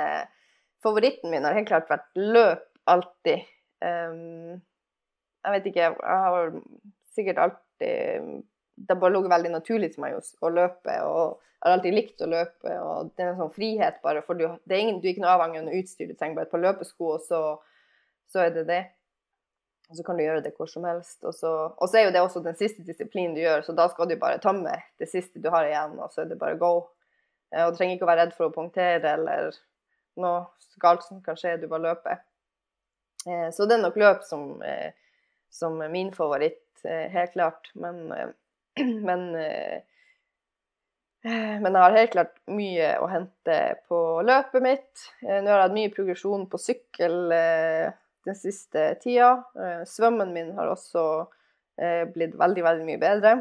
favoritten min har helt klart vært løp alltid. Jeg vet ikke, jeg har sikkert alltid Det har bare ligget veldig naturlig til meg å, løpe, og jeg har alltid likt å løpe. og Det er en sånn frihet bare, for du, er ingen, du er ikke noe avhengig av noe utstyr. Du trenger bare et par løpesko, og så, så er det det. Og så kan du gjøre det hvor som helst. Og så, og så er jo det også den siste disiplinen du gjør, så da skal du bare tømme det siste du har igjen, og så er det bare go. Eh, Og du trenger ikke å være redd for å punktere eller noe galt som kan skje, du bare løper. Eh, Så det er nok løp som, eh, som er min favoritt, eh, helt klart. Men, eh, <clears throat> men eh, men jeg har helt klart mye å hente på løpet mitt. Nå har jeg hatt mye progresjon på sykkel den siste tida. Svømmen min har også blitt veldig, veldig mye bedre.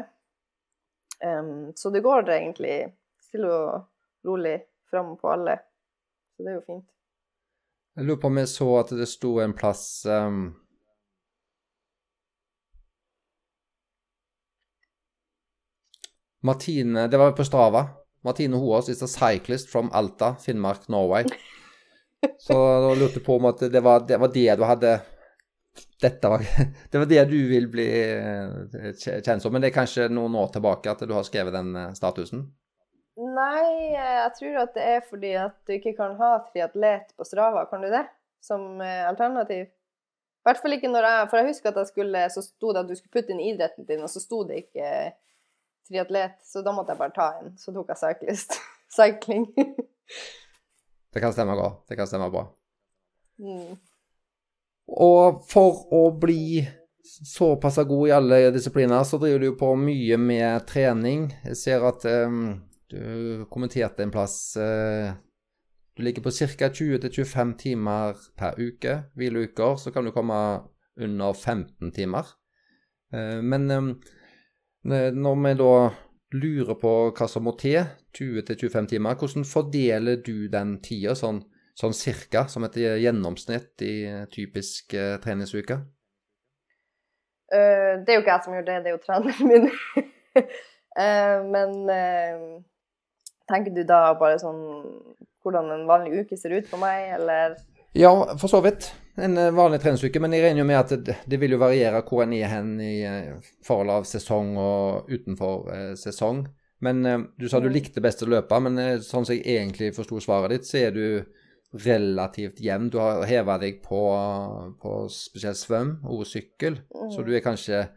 Så det går egentlig stille og rolig fram på alle. Så det er jo fint. Jeg lurer på om jeg så at det sto en plass ehm, Martine Det var på Strava. Martine Hoaas is a cyclist from Alta, Finnmark, Norway. <laughs> Så da lurte jeg på om at det var det, var det du hadde Dette var <laughs> Det var det du vil bli eh, kjent som, men det er kanskje noen år tilbake at du har skrevet den eh, statusen? Nei, eh, jeg tror at det er fordi at du ikke kan ha triatlet på Strava. Kan du det? Som alternativ? I hvert fall ikke når jeg For jeg husker at jeg skulle, så sto det at du skulle putte inn idretten din, og så sto det ikke triatlet. Så da måtte jeg bare ta en. Så tok jeg cyclist. <laughs> Cycling. <laughs> Det kan stemme godt. Det kan stemme bra. mm. Og for å bli såpass god i alle disipliner, så driver du på mye med trening. Jeg ser at um, du kommenterte en plass uh, Du ligger på ca. 20-25 timer per uke. Hvileuker så kan du komme under 15 timer. Uh, men eh, når vi da lurer på hva som må til, 20-25 timer, hvordan fordeler du den tida sånn, sånn cirka, som et gjennomsnitt i typisk uh, treningsuke? Uh, det er jo ikke jeg som gjør det, det er jo treneren min. uh, <laughs> men tenker du da bare sånn hvordan en vanlig uke ser ut for meg, eller? Ja, for så vidt. En eh, vanlig treningsuke. Men jeg regner jo med at det, det vil jo variere hvor en er hen i eh, forhold av sesong og utenfor eh, sesong. Men eh, du sa du Mm. likte best å løpe, men eh, sånn som jeg egentlig forsto svaret ditt, så er du relativt jevn. Du har heva deg på, på spesielt svøm og sykkel, Mm. så du er kanskje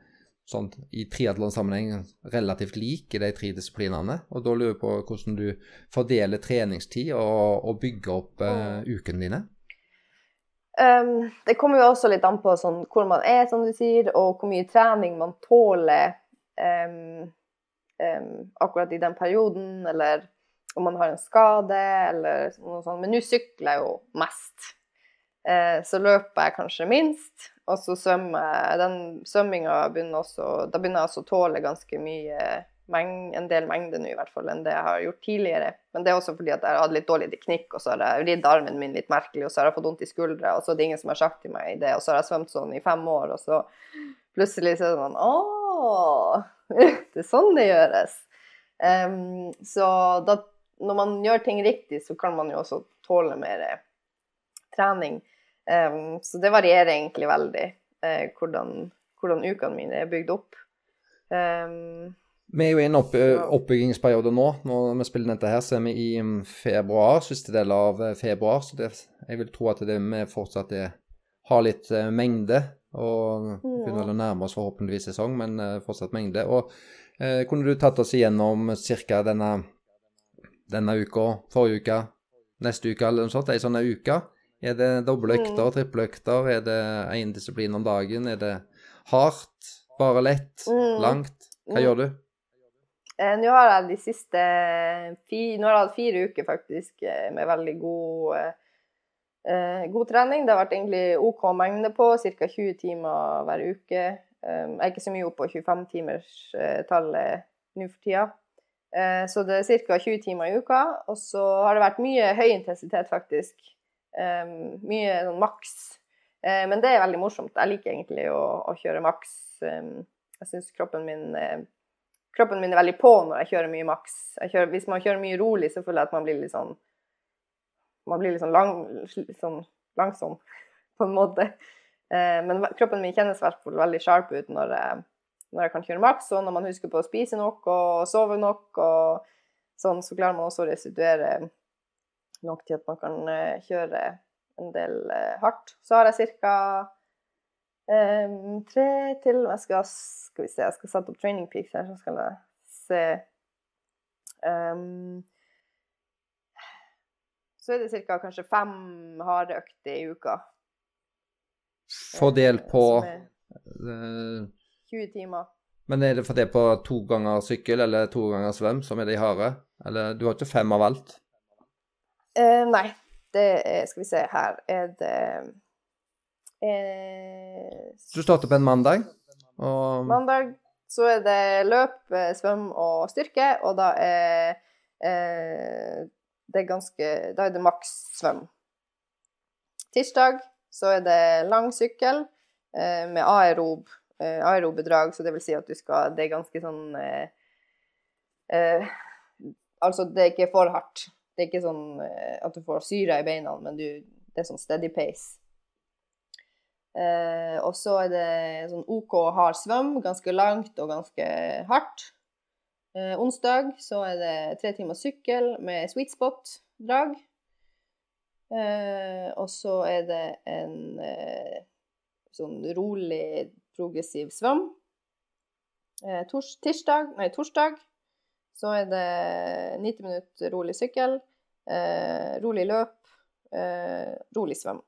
sånn i triatlonsammenheng relativt lik i de tre disiplinene. Og da lurer jeg på hvordan du fordeler treningstid og, og bygger opp eh, ukene dine. Um, det kommer jo også litt an på sånn, hvor man er, som du sier, og hvor mye trening man tåler um, um, akkurat i den perioden, eller om man har en skade, eller noe sånt. Men nå sykler jeg jo mest. Uh, så løper jeg kanskje minst, og så svømmer jeg. Den svømminga begynner også Da begynner jeg også å tåle ganske mye en del mengde nå, i hvert fall, enn det jeg har gjort tidligere. Men det er også fordi at jeg har hatt litt dårlig teknikk, og så har jeg vridd armen min litt merkelig, og så har jeg fått vondt i skuldra, og så er det ingen som har sagt til meg det, og så har jeg svømt sånn i fem år, og så plutselig så er det sånn Å! <laughs> Det er sånn det gjøres. Um, så da, når man gjør ting riktig, så kan man jo også tåle mer eh, trening. Um, så det varierer egentlig veldig eh, hvordan, hvordan ukene mine er bygd opp. Em, Vi er jo i en opp, oppbyggingsperiode nå. Når vi spiller dette her, så er vi i mm, februar, siste del av eh, februar. Så det, jeg vil tro at det vi fortsatt er, har litt uh, mengde. Og begynner vel å nærme oss forhåpentligvis sesong, men uh, fortsatt mengde. Og uh, kunne du tatt oss igjennom ca. Denne, denne uka, forrige uke, neste uke eller noe sånt? Ei sånn uke? Er det doble økter, triple økter? Er det én disiplin om dagen? Er det hardt? Bare lett? Mm. Langt? Hva Mm. gjør du? Eh, nå har jeg de siste Nå har jeg hatt fire uker faktisk eh, med veldig god, eh, eh, god trening. Det har vært egentlig OK mengde på, ca. 20 timer hver uke. Jeg er ikke så mye oppe på 25-timerstallet nå for tida. Så det er ca. 20 timer i uka. Og så har det vært mye høy intensitet, faktisk. Mye sånn maks. Men det er veldig morsomt. Jeg liker egentlig å, å kjøre maks. Jeg syns kroppen min eh, kroppen min er veldig på når jeg kjører mye maks. Hvis man kjører mye rolig, så føler jeg at man blir litt sånn Man blir litt sånn, lang, sånn langsom, på en måte. Eh, men kroppen min kjennes i veldig sharp ut når jeg, når jeg kan kjøre maks, og når man husker på å spise nok og sove nok, og sånn, så klarer man også å restituere nok til at man kan eh, kjøre en del eh, hardt. Så har jeg ca. Um, tre til jeg skal, skal vi se, jeg skal sette opp training peaks her, så skal jeg se um, Så er det ca. kanskje fem harde økter i uka. Fordelt eh, på er eh, 20 timer. Men er det fordelt på to ganger sykkel eller to ganger svøm, som er de harde? Eller du har ikke fem av alt? Uh, nei, det er Skal vi se, her er det eh, Du starter på en mandag, og Mandag så er det løp, eh, svøm og styrke, og da er eh, det ganske Da er det maks svøm. Tirsdag så er det lang sykkel eh, med aerob, eh, aerobe så det vil si at du skal Det er ganske sånn eh, Altså, det er ikke for hardt. Det er ikke sånn at du får syre i beina, men du, det er sånn steady pace. Eh, og så er det sånn OK hard svøm, ganske langt og ganske hardt. Eh, onsdag så er det tre timer sykkel med sweet spot-drag. Eh, og så er det en eh, sånn rolig, progressiv svøm. Eh, tors tirsdag, nei, torsdag så er det 90 minutter rolig sykkel, eh, rolig løp, rolig svøm.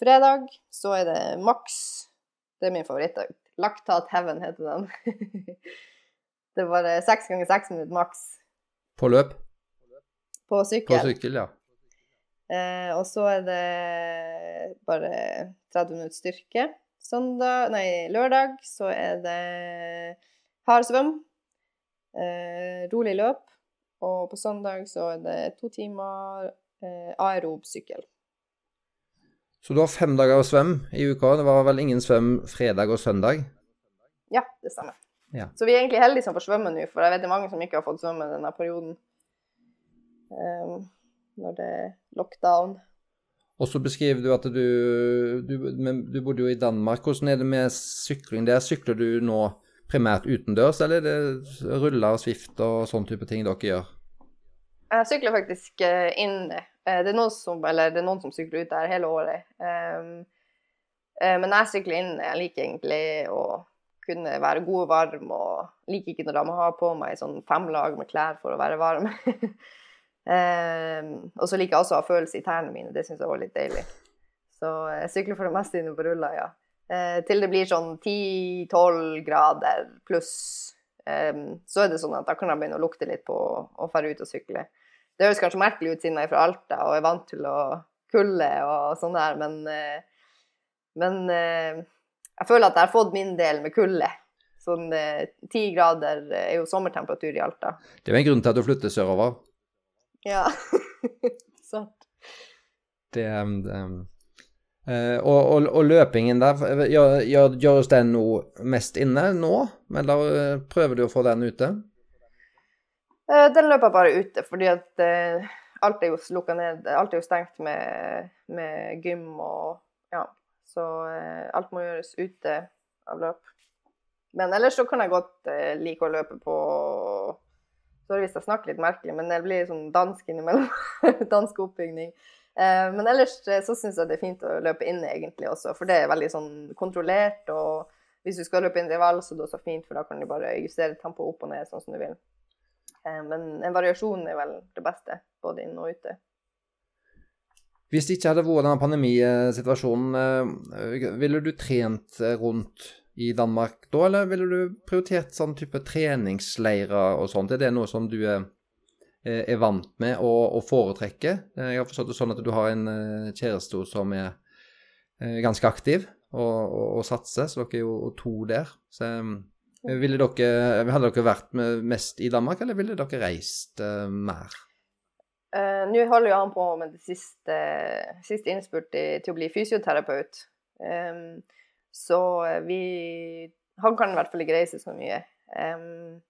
Fredag så er det maks Det er min favoritt. Laktat Heaven heter den. <laughs> det er bare seks ganger seks minutter maks på løp? på sykkel. På sykkel. ja. Eh, og så er det bare 30 minutter styrke. Søndag, nei, lørdag så er det hard svøm, eh, rolig løp. Og på søndag så er det to timer eh, aerob sykkel. Så du har fem dager å svømme i uka. Det var vel ingen svøm fredag og søndag? Ja, det stemmer. Ja. Så vi er egentlig heldige som får svømme nå, for jeg vet det er mange som ikke har fått svømme denne perioden. Um, når det er lockdown. Og så beskriver du at du, du, du bodde jo i Danmark. Hvordan er det med sykling der? Sykler du nå primært utendørs, eller er det ruller og Swift og sånn type ting dere gjør? Jeg sykler faktisk eh, inne. Eh, det er noen som, eller det er noen som sykler ut der hele året. Um, men jeg sykler inne. Jeg liker egentlig å kunne være god og varm, og liker ikke når jeg må ha på meg sånn fem lag med klær for å være varm. <laughs> og så liker jeg også å ha følelse i tærne mine. Det syns jeg var litt deilig. Så jeg sykler for det meste inne på ruller, ja. Eh, til det blir sånn 10-12 grader pluss. Eh, så er det sånn at da kan jeg begynne å lukte litt på å dra ut og sykle. Det høres kanskje merkelig ut siden jeg er fra Alta og er vant til å kulde og sånn der, men, eh, men eh, jeg føler at jeg har fått min del med kulde. Sånn eh, ti grader er jo sommertemperatur i Alta. Det er jo en grunn til at du flytter sørover. Ja, <laughs> sant. Det, det og, og, og, løpingen der, gjør, gjør, gjøres den nå mest inne nå, eller prøver du å få den ute? Uh, den løper jeg bare ute, fordi at alt er jo lukka ned. Alt er jo stengt med, med gym og ja. Så alt må gjøres ute av løp. Men ellers så kan jeg godt like å løpe på Sorry hvis jeg snakker litt merkelig, men det blir sånn dansk innimellom. <laughs> dansk oppbygning. Eh, men ellers eh, så syns jeg det er fint å løpe inne egentlig også, for det er veldig sånn kontrollert. Og hvis du skal løpe intervall, så er det også fint, for da kan du bare justere tempoet opp og ned sånn som du vil. Eh, men en variasjon er vel det beste, både inne og ute. Hvis det ikke hadde vært denne pandemisituasjonen, ville du trent rundt i Danmark da, eller ville du prioritert sånn type treningsleirer og sånt? Er det noe som du er Eh, er vant med å, å foretrekke. Eh, jeg har forstått det sånn at du har en eh, kjæreste som er ganske aktiv og, og, og satser, så dere er jo to der. Så ville dere, Hadde dere vært mest i Danmark, eller ville dere reist uh, mer? Uh, Nå holder jo han på med det siste, siste innspurt til å bli fysioterapeut. Um, så vi Han kan i hvert fall ikke reise så mye. Um,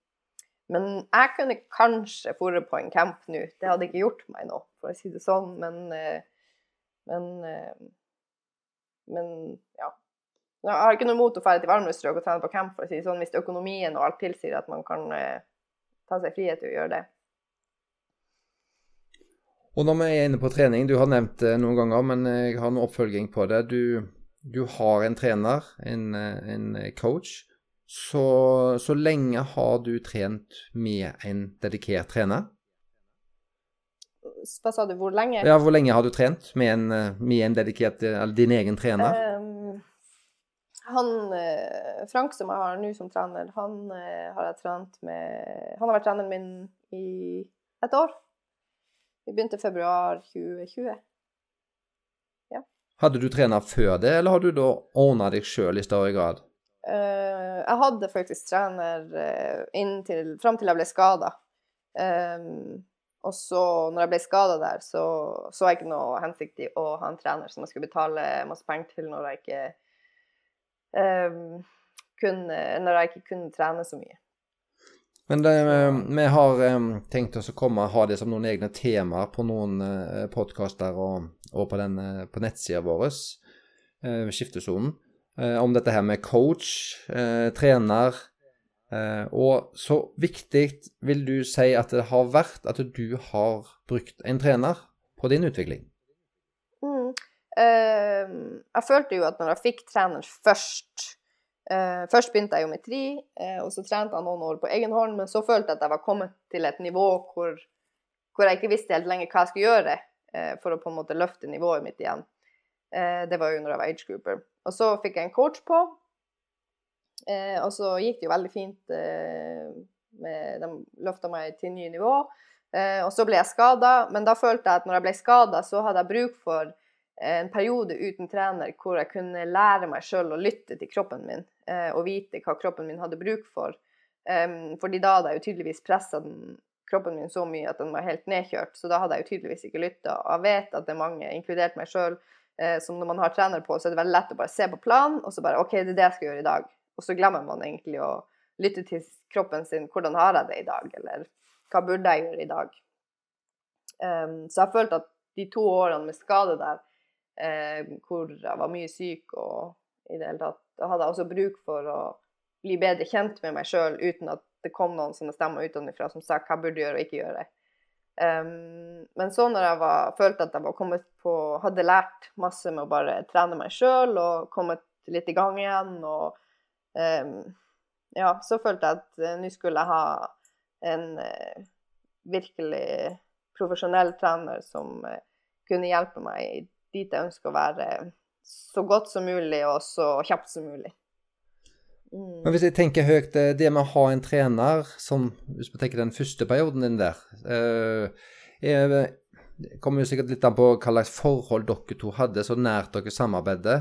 men jeg kunne kanskje dratt på en camp nå. Det hadde ikke gjort meg noe, for å si det sånn. Men, eh, men, eh, men ja. Jeg har ikke noe imot å dra til varmere strøk og trene på camp, for å si sånn, hvis økonomien og alt tilsier at man kan eh, ta seg frihet til å gjøre det. Og når vi er inne på trening, du har nevnt det noen ganger, men jeg har noe oppfølging på det. Du, du har en trener, en, en coach så, så lenge har du trent med en dedikert trener? Hva sa du, hvor lenge? Ja, Hvor lenge har du trent med en, med en dedikert Eller din egen trener? Um, han eh, Frank, som jeg har nå som trener, han uh, har jeg trent med Han har vært treneren min i et år. Vi begynte i februar 2020. Ja. Hadde du trener før det, eller har du da ordna deg sjøl i større grad? Uh, jeg hadde faktisk trener uh, inntil, fram til jeg ble skada. Um, ehm, og så, når jeg ble skada der, så så jeg ikke noe hensikt i å ha en trener som jeg skulle betale masse penger til når jeg ikke um, kunne, Når jeg ikke kunne trene så mye. Men det, vi har um, tenkt oss å komme ha det som noen egne temaer på noen uh, podkaster og, og, på, den, på nettsida vår, Skiftesonen. Eh, om dette her med coach, eh, trener. Eh, og så viktig vil du si at det har vært at du har brukt en trener på din utvikling? Uh, jeg følte jo at når jeg fikk trener først uh, Først begynte jeg jo med tri, uh, og så trente jeg noen år på egen hånd, men så følte jeg at jeg var kommet til et nivå hvor, hvor jeg ikke visste helt lenger hva jeg skulle gjøre for å på en måte løfte nivået mitt igjen. det var jo når jeg var age grouper. Og så fikk jeg en coach på, eh, og så gikk det jo veldig fint. Eh, med, de løfta meg til nye nivå. Eh, og så ble jeg skada, men da følte jeg at når jeg ble skada, så hadde jeg bruk for en periode uten trener hvor jeg kunne lære meg sjøl å lytte til kroppen min eh, og vite hva kroppen min hadde bruk for. Fordi da hadde jeg jo tydeligvis pressa kroppen min så mye at den var helt nedkjørt, så da hadde jeg jo tydeligvis ikke lytta. Og jeg vet at det er mange, inkludert meg sjøl, eh, som når man har trener på, så er det veldig lett å bare se på planen, og så bare OK, det er det jeg skal gjøre i dag. Og så glemmer man egentlig å lytte til kroppen sin. Hvordan har jeg det i dag? Eller hva burde jeg gjøre i dag? Så jeg følte at de to årene med skade der eh, hvor jeg var mye syk og i det hele tatt. Da hadde jeg også bruk for å bli bedre kjent med meg sjøl uten at det kom noen sånne stemmer utenfra som sa hva jeg burde gjøre og ikke gjøre. Um, men så når jeg var, følte at jeg var kommet på Hadde lært masse med å bare trene meg sjøl og kommet litt i gang igjen og um, Ja, så følte jeg at uh, nå skulle jeg ha en uh, virkelig profesjonell trener som uh, kunne hjelpe meg dit jeg ønsker å være så godt som mulig og så kjapt som mulig. Mm. Men hvis jeg tenker høyt, eh, det med å ha en trener som Hvis vi tenker den første perioden din der Det er, kommer jo sikkert litt an på hva slags forhold dere to hadde, så nært dere samarbeidet,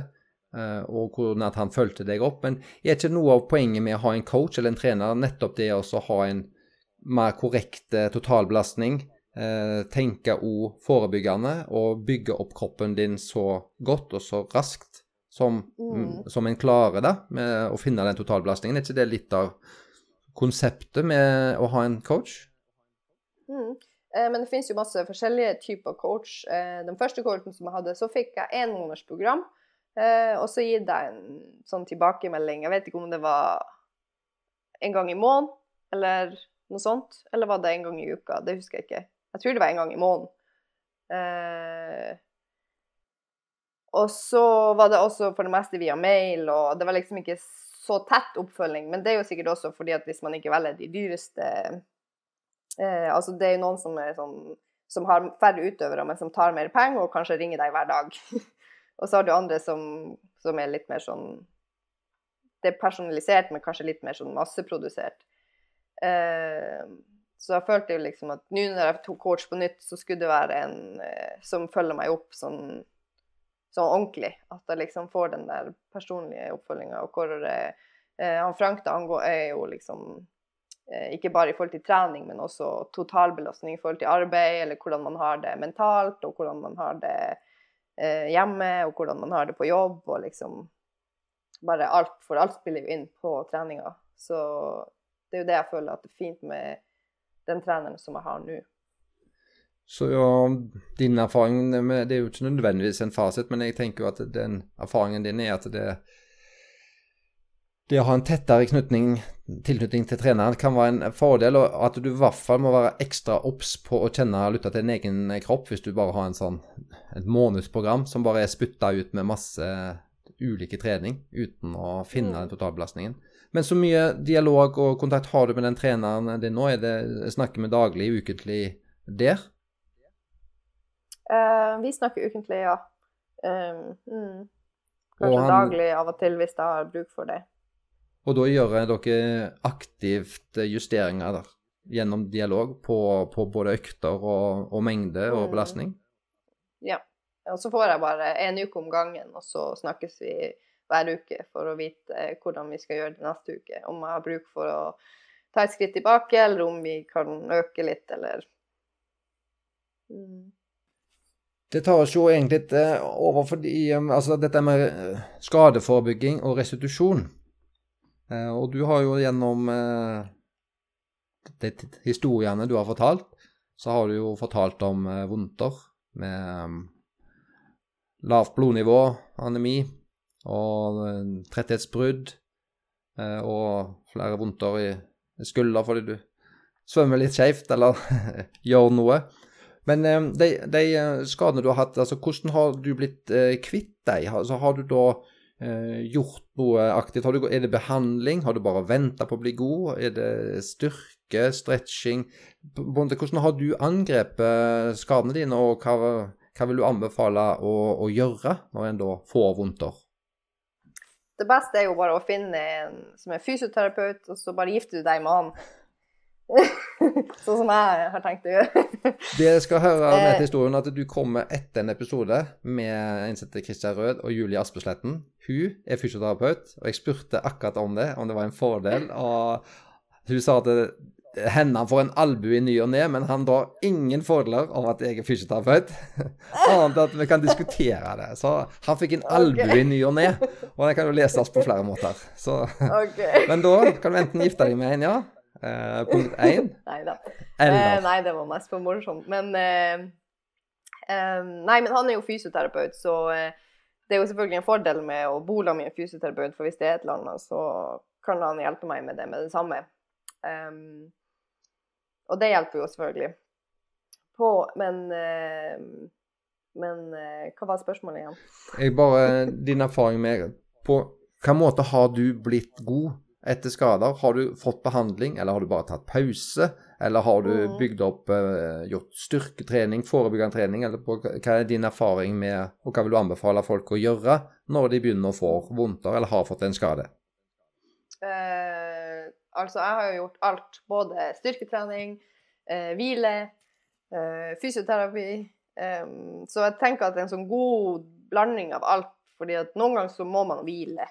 eh, og hvor nært han fulgte deg opp. Men er ikke noe av poenget med å ha en coach eller en trener nettopp det å ha en mer korrekt totalbelastning? Tenke òg forebyggende og bygge opp kroppen din så godt og så raskt som, mm. som en klarer da, med å finne den totalbelastningen. Er ikke det litt av konseptet med å ha en coach? Mm. Eh, men det finnes jo masse forskjellige typer coach. Eh, den første coachen som jeg hadde, så fikk jeg én månedersprogram. Eh, og så gitt jeg en sånn tilbakemelding. Jeg vet ikke om det var en gang i måneden eller noe sånt. Eller var det en gang i uka? Det husker jeg ikke. Jeg tror det var en gang i måneden. Eh, og så var det også for det meste via mail, og det var liksom ikke så tett oppfølging. Men det er jo sikkert også fordi at hvis man ikke velger de dyreste eh, Altså det er jo noen som er sånn som har færre utøvere, men som tar mer penger og kanskje ringer deg hver dag. <laughs> og så har du andre som, som, er litt mer sånn Det er personalisert, men kanskje litt mer sånn masseprodusert. Eh, så jeg følte jo liksom at nå når jeg tok coach på nytt, så skulle det være en eh, som følger meg opp sånn sånn ordentlig. At jeg liksom får den der personlige oppfølginga. Og hvor eh, han Frank da, han går, er jo liksom eh, ikke bare i forhold til trening, men også totalbelastning i forhold til arbeid, eller hvordan man har det mentalt, og hvordan man har det eh, hjemme, og hvordan man har det på jobb, og liksom bare alt, for alt spiller jo inn på treninga. Så det er jo det jeg føler at det er fint med den treneren som jeg har nå. Så ja, din erfaring Det er jo ikke nødvendigvis en fasit, men jeg tenker jo at den erfaringen din er at det, det å ha en tettere knutning, tilknytning til treneren kan være en fordel, og at du i hvert fall må være ekstra obs på å kjenne og lytte til din egen kropp hvis du bare har en sånn, et månedsprogram som bare er spytta ut med masse ulike trening uten å finne den totalbelastningen. Men så mye dialog og kontakt har du med den treneren din nå? Er det, snakker vi daglig, ukentlig der? Uh, vi snakker ukentlig, ja. Um, mm. Kanskje han, daglig av og til hvis jeg har bruk for det. Og da gjør dere aktivt justeringer der, gjennom dialog på, på både økter og, og mengde og mm. belastning? Ja. Og så får jeg bare en uke om gangen, og så snakkes vi hver uke for å vite hvordan vi skal gjøre det neste uke. Om jeg har bruk for å ta et skritt tilbake, eller om vi kan øke litt, eller mm. Det tar oss jo egentlig litt over fordi eh, altså dette med eh, skadeforebygging og restitusjon. Og du har jo gjennom de historiene du har fortalt, så har du jo fortalt om vondter med lavt blodnivå, anemi og tretthetsbrudd og flere vondter i skulder fordi du svømmer litt skeivt eller <laughs> gjør noe. Men eh, de, de, eh, skadene du har hatt, altså hvordan har du blitt eh, kvitt dem? Altså, har du da eh, gjort noe aktivt? Du, er det behandling? Har du bare venta på å bli god? Er det styrke, stretching? Hvordan har du angrepet skadene dine, og hva, hva vil du anbefale å, å gjøre når en da får vondter? Det beste er jo bare å finne en som er fysioterapeut, og så bare gifter du deg med han. <laughs> sånn som jeg har tenkt å gjøre. det skal høre med til historien at du kommer etter en episode med innsatte Kristian Rød og Julie Aspesletten. Hun er fysioterapeut, og jeg spurte akkurat om det, om det var en fordel. Og hun sa at hendene får en albue i ny og ne, men han drar ingen fordeler av at jeg er fysioterapeut. <laughs> Annet enn at vi kan diskutere det. Så han fikk en albue i ny og ne, og det kan jo leses på flere måter. Så, okay. <laughs> Men da kan du enten gifte deg med en, ja, Uh, punkt én? <laughs> nei da. Eh, nei, det var mest for morsomt. Men eh, Um, nei, men han er jo fysioterapeut, så uh, det er jo selvfølgelig en fordel med å bo sammen med en fysioterapeut, for hvis det er et eller annet, så kan han hjelpe meg med det med det samme. Um, og det hjelper jo selvfølgelig på, men uh, men uh, hva var spørsmålet igjen? Jeg bare, Din erfaring med På hvilken måte har du blitt god etter skader? Har du fått behandling, eller har du bare tatt pause? Eller har du mm. bygd opp, uh, gjort styrketrening, forebyggende trening? eller på, Hva er din erfaring med, og hva vil du anbefale folk å gjøre når de begynner å få vondter eller har fått en skade? Uh, altså, jeg har jo gjort alt. Både styrketrening, eh, hvile, fysioterapi. Eh, så jeg tenker at det er en sånn god blanding av alt. fordi at noen ganger så må man hvile.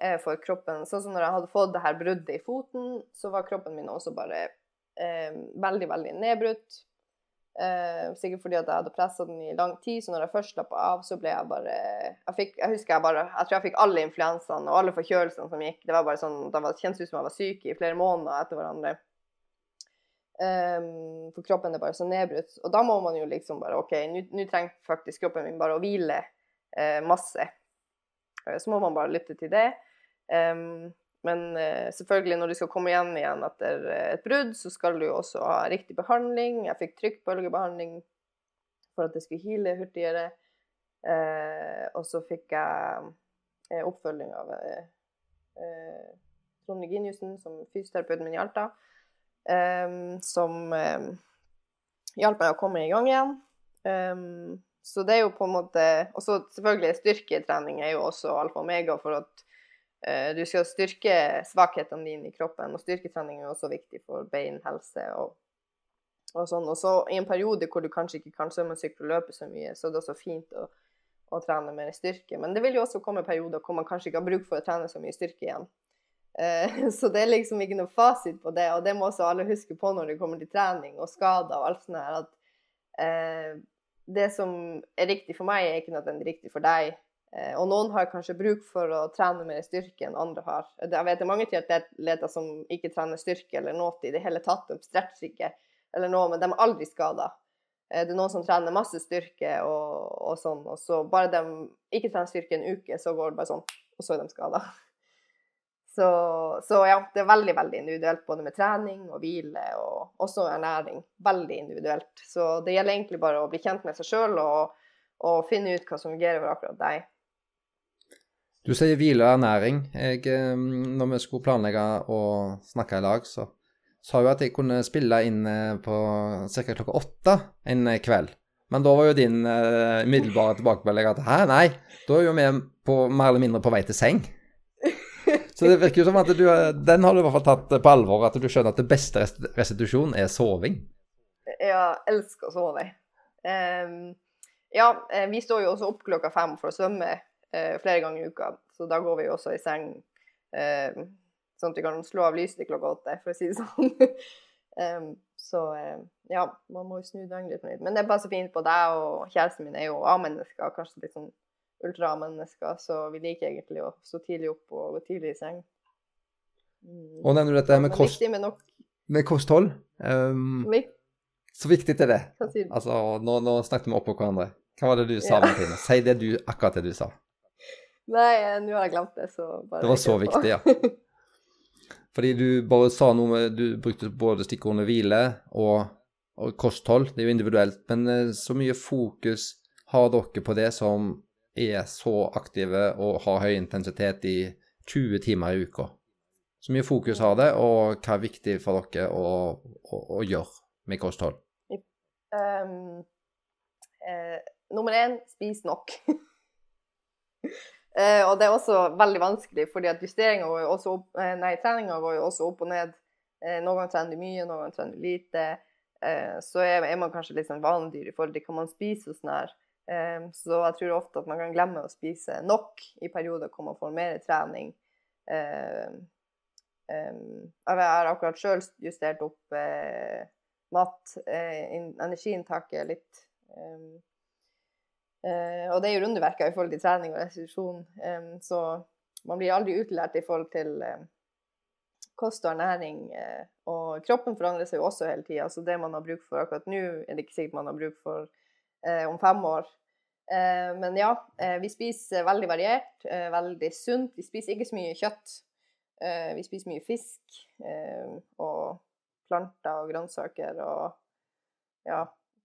Eh, for kroppen. Sånn som når jeg hadde fått det her bruddet i foten, så var kroppen min også bare eh, veldig, veldig nedbrutt. Eh, sikkert fordi at jeg hadde pressa den i lang tid, så når jeg først slappa av, så ble jeg bare Jeg, fikk, jeg husker jeg bare Jeg tror jeg fikk alle influensaene og alle forkjølelsene som gikk. Det var bare sånn, det kjentes ut som jeg var syk i flere måneder etter hverandre. Um, for kroppen er bare så nedbrutt. Og da må man jo liksom bare OK, nå trenger faktisk kroppen min bare å hvile uh, masse. Så må man bare lytte til det. Um, men uh, selvfølgelig, når du skal komme igjen igjen etter uh, et brudd, så skal du også ha riktig behandling. Jeg fikk trykkbølgebehandling for at det skulle hile hurtigere. Uh, og så fikk jeg oppfølging av Trond Reginiussen, som fysioterapeuten min i Alta, som hjalp meg å komme i gang igjen. Så det er jo på en måte Og selvfølgelig styrketrening er jo også alfa og omega for at du skal styrke svakhetene dine i kroppen. Og styrketrening er også viktig for beinhelse og, og sånn. Og så i en periode hvor du kanskje ikke kan svømmesykle og løpe så mye, så er det også fint å, å trene mer styrke. Men det vil jo også komme perioder hvor man kanskje ikke har bruk for å trene så mye styrke igjen. Uh, <laughs> så det er liksom ikke noe fasit på det, og det må også alle huske på når det kommer til trening og skader og alt sånt her, at uh, det som er riktig for meg, er ikke nødvendigvis riktig for deg. Eh, og noen har kanskje bruk for å trene mer styrke enn andre har. Jeg vet det er mange triatleter som ikke trener styrke eller noe i det hele tatt. De stretcher ikke eller noe, men de er aldri skada. Eh, det er noen som trener masse styrke og, og sånn, og så bare de ikke trener styrke en uke, så går det bare sånn, og så er de skada. <laughs> Så, så, ja, det er veldig veldig individuelt både med trening og hvile og også ernæring. Veldig individuelt. Så det gjelder egentlig bare å bli kjent med seg sjøl og, og, finne ut hva som fungerer for akkurat deg. Du sier hvile og ernæring. Jeg, når vi skulle planlegge å snakke i lag, så sa jo at jeg kunne spille inn eh, på ca. klokka åtte en kveld. Men da var jo din uh, umiddelbare tilbakemelding at hæ, nei, da er jo vi på, mer eller mindre på vei til seng. Så det virker jo som at du, den har du i hvert fall tatt på alvor, at du skjønner at det beste restitusjon er soving. Ja, elsker å sove. Um, ja, eh, vi står jo også opp klokka fem for å svømme flere ganger i uka, så da går vi jo også i seng uh, sånn at vi kan slå av lyset klokka åtte, for å si det sånn. <laughs> så uh, ja, man må jo snu døgnet litt. Men det passer fint på deg, og kjæresten min er jo A-mennesker, kanskje litt sånn ultra-mennesker, så vi liker egentlig å stå tidlig opp og gå tidlig i seng. Mm. Og nevner du dette med, kost, med, med kosthold? Um, så viktig er det. Altså, nå, nå, snakket vi oppå hverandre. Hva var det du sa, ja. Martine? Si det du, akkurat det du sa. Nei, nå har jeg glemt det, så bare Det var så viktig, ja. <laughs> Fordi du bare sa noe med Du brukte både stikkordene hvile og, og, kosthold. Det er jo individuelt. Men eh, så mye fokus har dere på det som er så aktive og har høy intensitet i 20 timer i uka. Så mye fokus har det, og hva er viktig for dere å, å, å gjøre med kosthold? Um, uh, nummer én spis nok. <laughs> eh, og det er også veldig vanskelig, fordi at justeringa går jo også opp eh, Nei, treninga går jo også opp og ned. Eh, noen ganger trener du mye, noen ganger trener du lite. Så er, er, man kanskje litt sånn vanedyr i forhold til hva man spiser og sånn her. Så jeg tror ofte at man kan glemme å spise nok i perioder hvor man får mer trening. Jeg har akkurat sjøl justert opp mat, energiinntaket litt. Uh, og det er jo underverker i forhold til trening og restitusjon, så man blir aldri utlært i forhold til kost og ernæring. og kroppen forandrer seg jo også hele tida, så det man har bruk for akkurat nå, er det ikke sikkert man har bruk for eh, om fem år. Men ja, vi spiser veldig variert, veldig sunt. Vi spiser ikke så mye kjøtt. Vi spiser mye fisk og planter og grønnsaker og ja,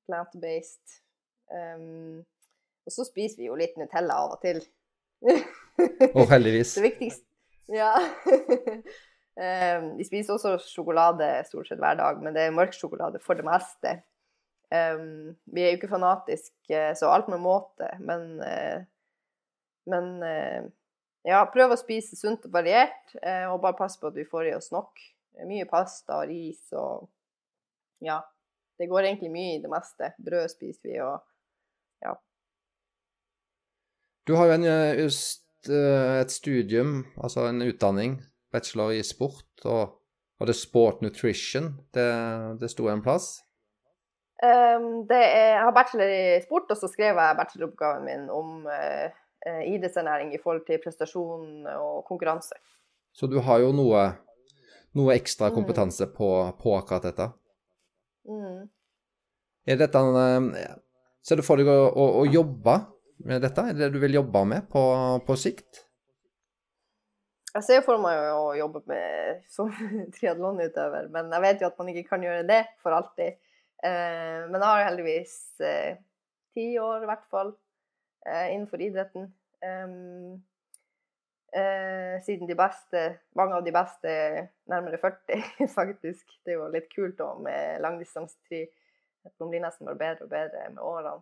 plant-based. Um, og så spiser vi jo litt Nutella av og til. <laughs> Og heldigvis. Det viktigste Ja. um, <laughs> vi spiser også sjokolade stort sett hver dag, men det er mørk sjokolade for det meste. Um, vi er jo ikke fanatiske, så alt med måte, men uh, Men uh, ja, prøv å spise sunt og variert, uh, og bare pass på at vi får i oss nok. Mye pasta og ris og Ja. Det går egentlig mye i det meste. Brød spiser vi, og. Du har jo en, just, et studium, altså en utdanning, bachelor i sport, og, var det sport nutrition. Det, det sto en plass? Um, er, jeg har bachelor i sport, og så skrev jeg bacheloroppgaven min om uh, idrettsernæring i forhold til prestasjon og konkurranse. Så du har jo noe, noe ekstra mm. kompetanse mm. på, på, akkurat dette? Mm. Er dette en, Ser du for deg å, å, å, jobbe med dette? Er det du vil jobbe med på, på sikt? Jeg ser for meg å jobbe med <laughs> som triatlonutøver, men jeg vet jo at man ikke kan gjøre det for alltid. Eh, men jeg har heldigvis eh, ti år, i hvert fall, eh, innenfor idretten. siden de beste, mange av de beste nærmere 40, <laughs> faktisk. Det er jo litt kult da med langdistansetri. Man blir nesten bare bedre og bedre med årene.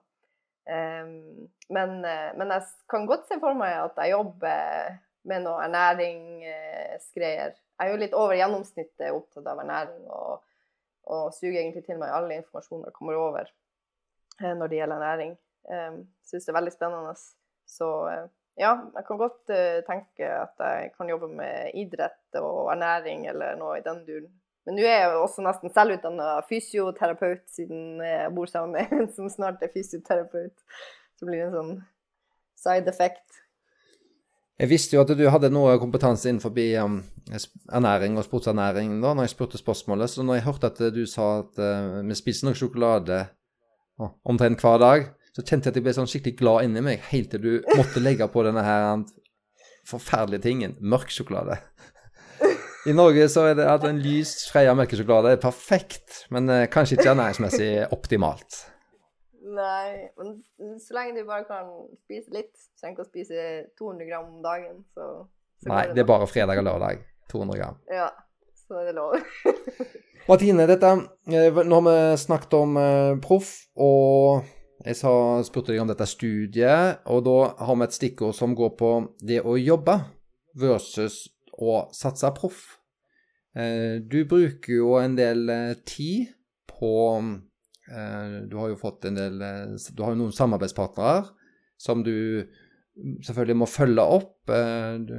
Um, men, men, jeg kan godt se for meg at jeg jobber med noe ernæringsgreier. Jeg er jo litt over gjennomsnittet opptatt av ernæring og og suger egentlig til meg all informasjon jeg kommer over eh, når det gjelder ernæring. Um, Syns det er veldig spennende. Så ja, jeg kan godt tenke at jeg kan jobbe med idrett og ernæring eller noe i den duren. Men nå er jeg jo også nesten selvutdanna fysioterapeut, siden jeg bor sammen med en som snart er fysioterapeut. Så blir det en sånn side effect. Jeg visste jo at du hadde noe kompetanse innenfor um, ernæring og sportsernæring da når jeg spurte spørsmålet. Så når jeg hørte at du sa at uh, vi spiser nok sjokolade omtrent hver dag, så kjente jeg at jeg ble sånn skikkelig glad inni meg helt til du måtte legge på denne her um, forferdelige tingen mørk sjokolade. I Norge så er det at en lys Freia melkesjokolade er perfekt, men uh, kanskje ikke ernæringsmessig optimalt. Nei, men så lenge du bare kan spise litt, trenger ikke å spise 200 gram om dagen, så, så Nei, det er bare fredag og lørdag. 200 gram. Ja, så er det lov. <laughs> Martine, dette eh, Nå har vi snakket om uh, proff, og jeg sa, spurte deg om dette studiet, og da har vi et stikkord som går på det å jobbe versus å satse proff. Uh, du bruker jo en del uh, tid på Eh, du har jo fått en del eh, Du har jo noen samarbeidspartnere som du selvfølgelig må følge opp. Eh, du,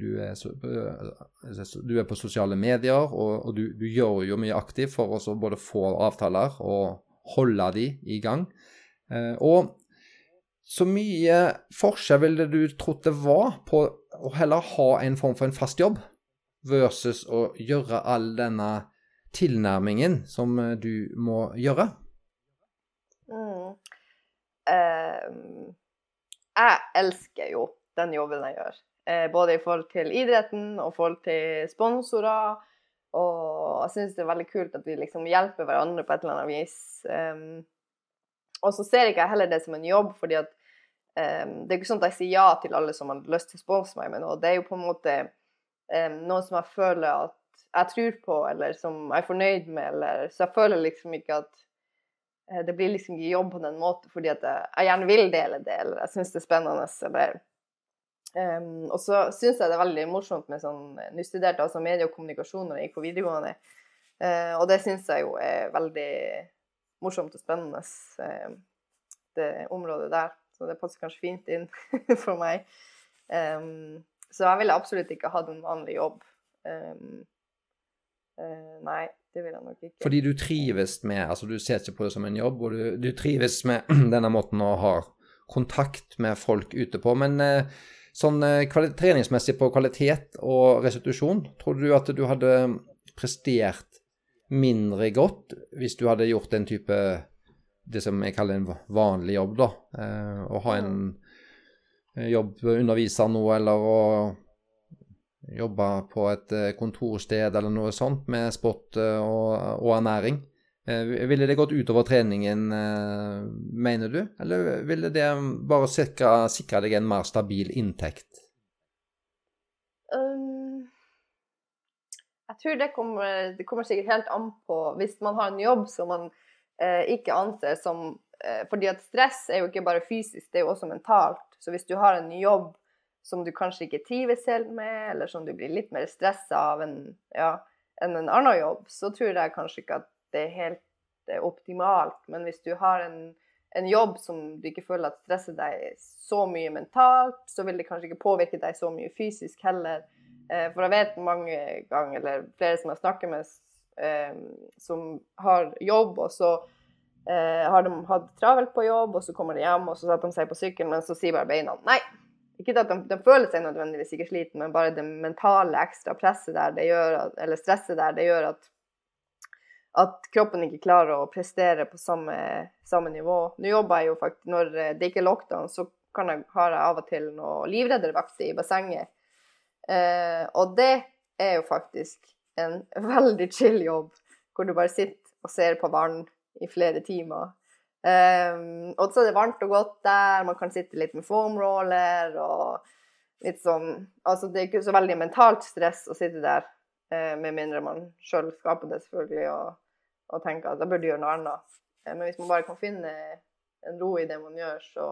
du, er, du er, på sosiale medier, og, og du, du, gjør jo mye aktivt for å både få avtaler og holde de i gang. Og så mye forskjell ville du trodd det var på å heller ha en form for en fast jobb versus å gjøre all denne tilnærmingen som du må gjøre? Mm. Uh, jeg elsker jo den jobben jeg gjør. Uh, både i forhold til idretten og forhold til sponsorer. Og jeg syns det er veldig kult at vi liksom hjelper hverandre på et eller annet vis. Um, og så ser ikke jeg heller det som en jobb, fordi at um, det er ikke sånn at jeg sier ja til alle som har lyst til å sponse meg med noe. Det er jo på en måte um, noe som jeg føler at jeg tror på, eller som jeg er fornøyd med, eller Så jeg føler liksom ikke at uh, det blir liksom ikke jobb på den måten fordi at jeg gjerne vil dele det, eller jeg syns det er spennende. Eller, um, og så syns jeg det er veldig morsomt med sånn Nå studerte altså medie og kommunikasjon når jeg gikk på videregående, uh, og det syns jeg jo er veldig morsomt og spennende, uh, det området der. Så det passer kanskje fint inn <laughs> for meg. Um, så jeg ville absolutt ikke hatt en vanlig jobb. Um, uh, nei. Det ville jeg nok ikke. Fordi du trives med Altså, du ser ikke på det som en jobb, og du, du trives med <clears throat> denne måten å ha kontakt med folk ute på. Men uh, sånn uh, treningsmessig på kvalitet og restitusjon, tror du at du hadde prestert mindre godt hvis du hadde gjort den type det som jeg kaller en vanlig jobb, da. Eh, å ha en jobb, undervise noe, eller å jobbe på et kontorsted eller noe sånt med sport og, og ernæring. Ville det gått utover treningen, mener du, eller ville det bare sikre, sikre deg en mer stabil inntekt? Um, jeg tror det kommer, det kommer, sikkert helt an på Hvis man har en jobb som man eh, ikke anser som eh, Fordi at stress er jo ikke bare fysisk, det er jo også mentalt. Så hvis du har en jobb som du kanskje ikke trives helt med, eller som du blir litt mer stressa av enn ja, en, en annen jobb, så tror jeg kanskje ikke at det er helt optimalt. Men hvis du har en, en, jobb som du ikke føler at stresser deg så mye mentalt, så vil det kanskje ikke påvirke deg så mye fysisk heller. Eh, for jeg vet mange ganger, eller flere som jeg snakker med, eh, som har jobb, og så eh, har de hatt travelt på jobb, og så kommer de hjem, og så setter de seg på sykkelen, men så sier bare beina nei. Ikke at de, de, føler seg nødvendigvis ikke sliten, men bare det mentale ekstra presset der, det gjør at, eller stresset der, det gjør at at kroppen ikke klarer å prestere på samme, samme nivå. Nå jobber jeg jo faktisk Når det ikke er lockdown, så kan jeg, har jeg av og til noe livreddervakt i bassenget. Eh, og det er jo faktisk en veldig chill jobb, hvor du bare sitter og ser på vann i flere timer. Um, og så er det varmt og godt der, man kan sitte litt med foamroller og litt sånn Altså det er ikke så veldig mentalt stress å sitte der, uh, med mindre man sjøl skaper det, selvfølgelig, og og tenker at da burde gjøre noe annet. Eh, men hvis man bare kan finne en ro i det man gjør, så,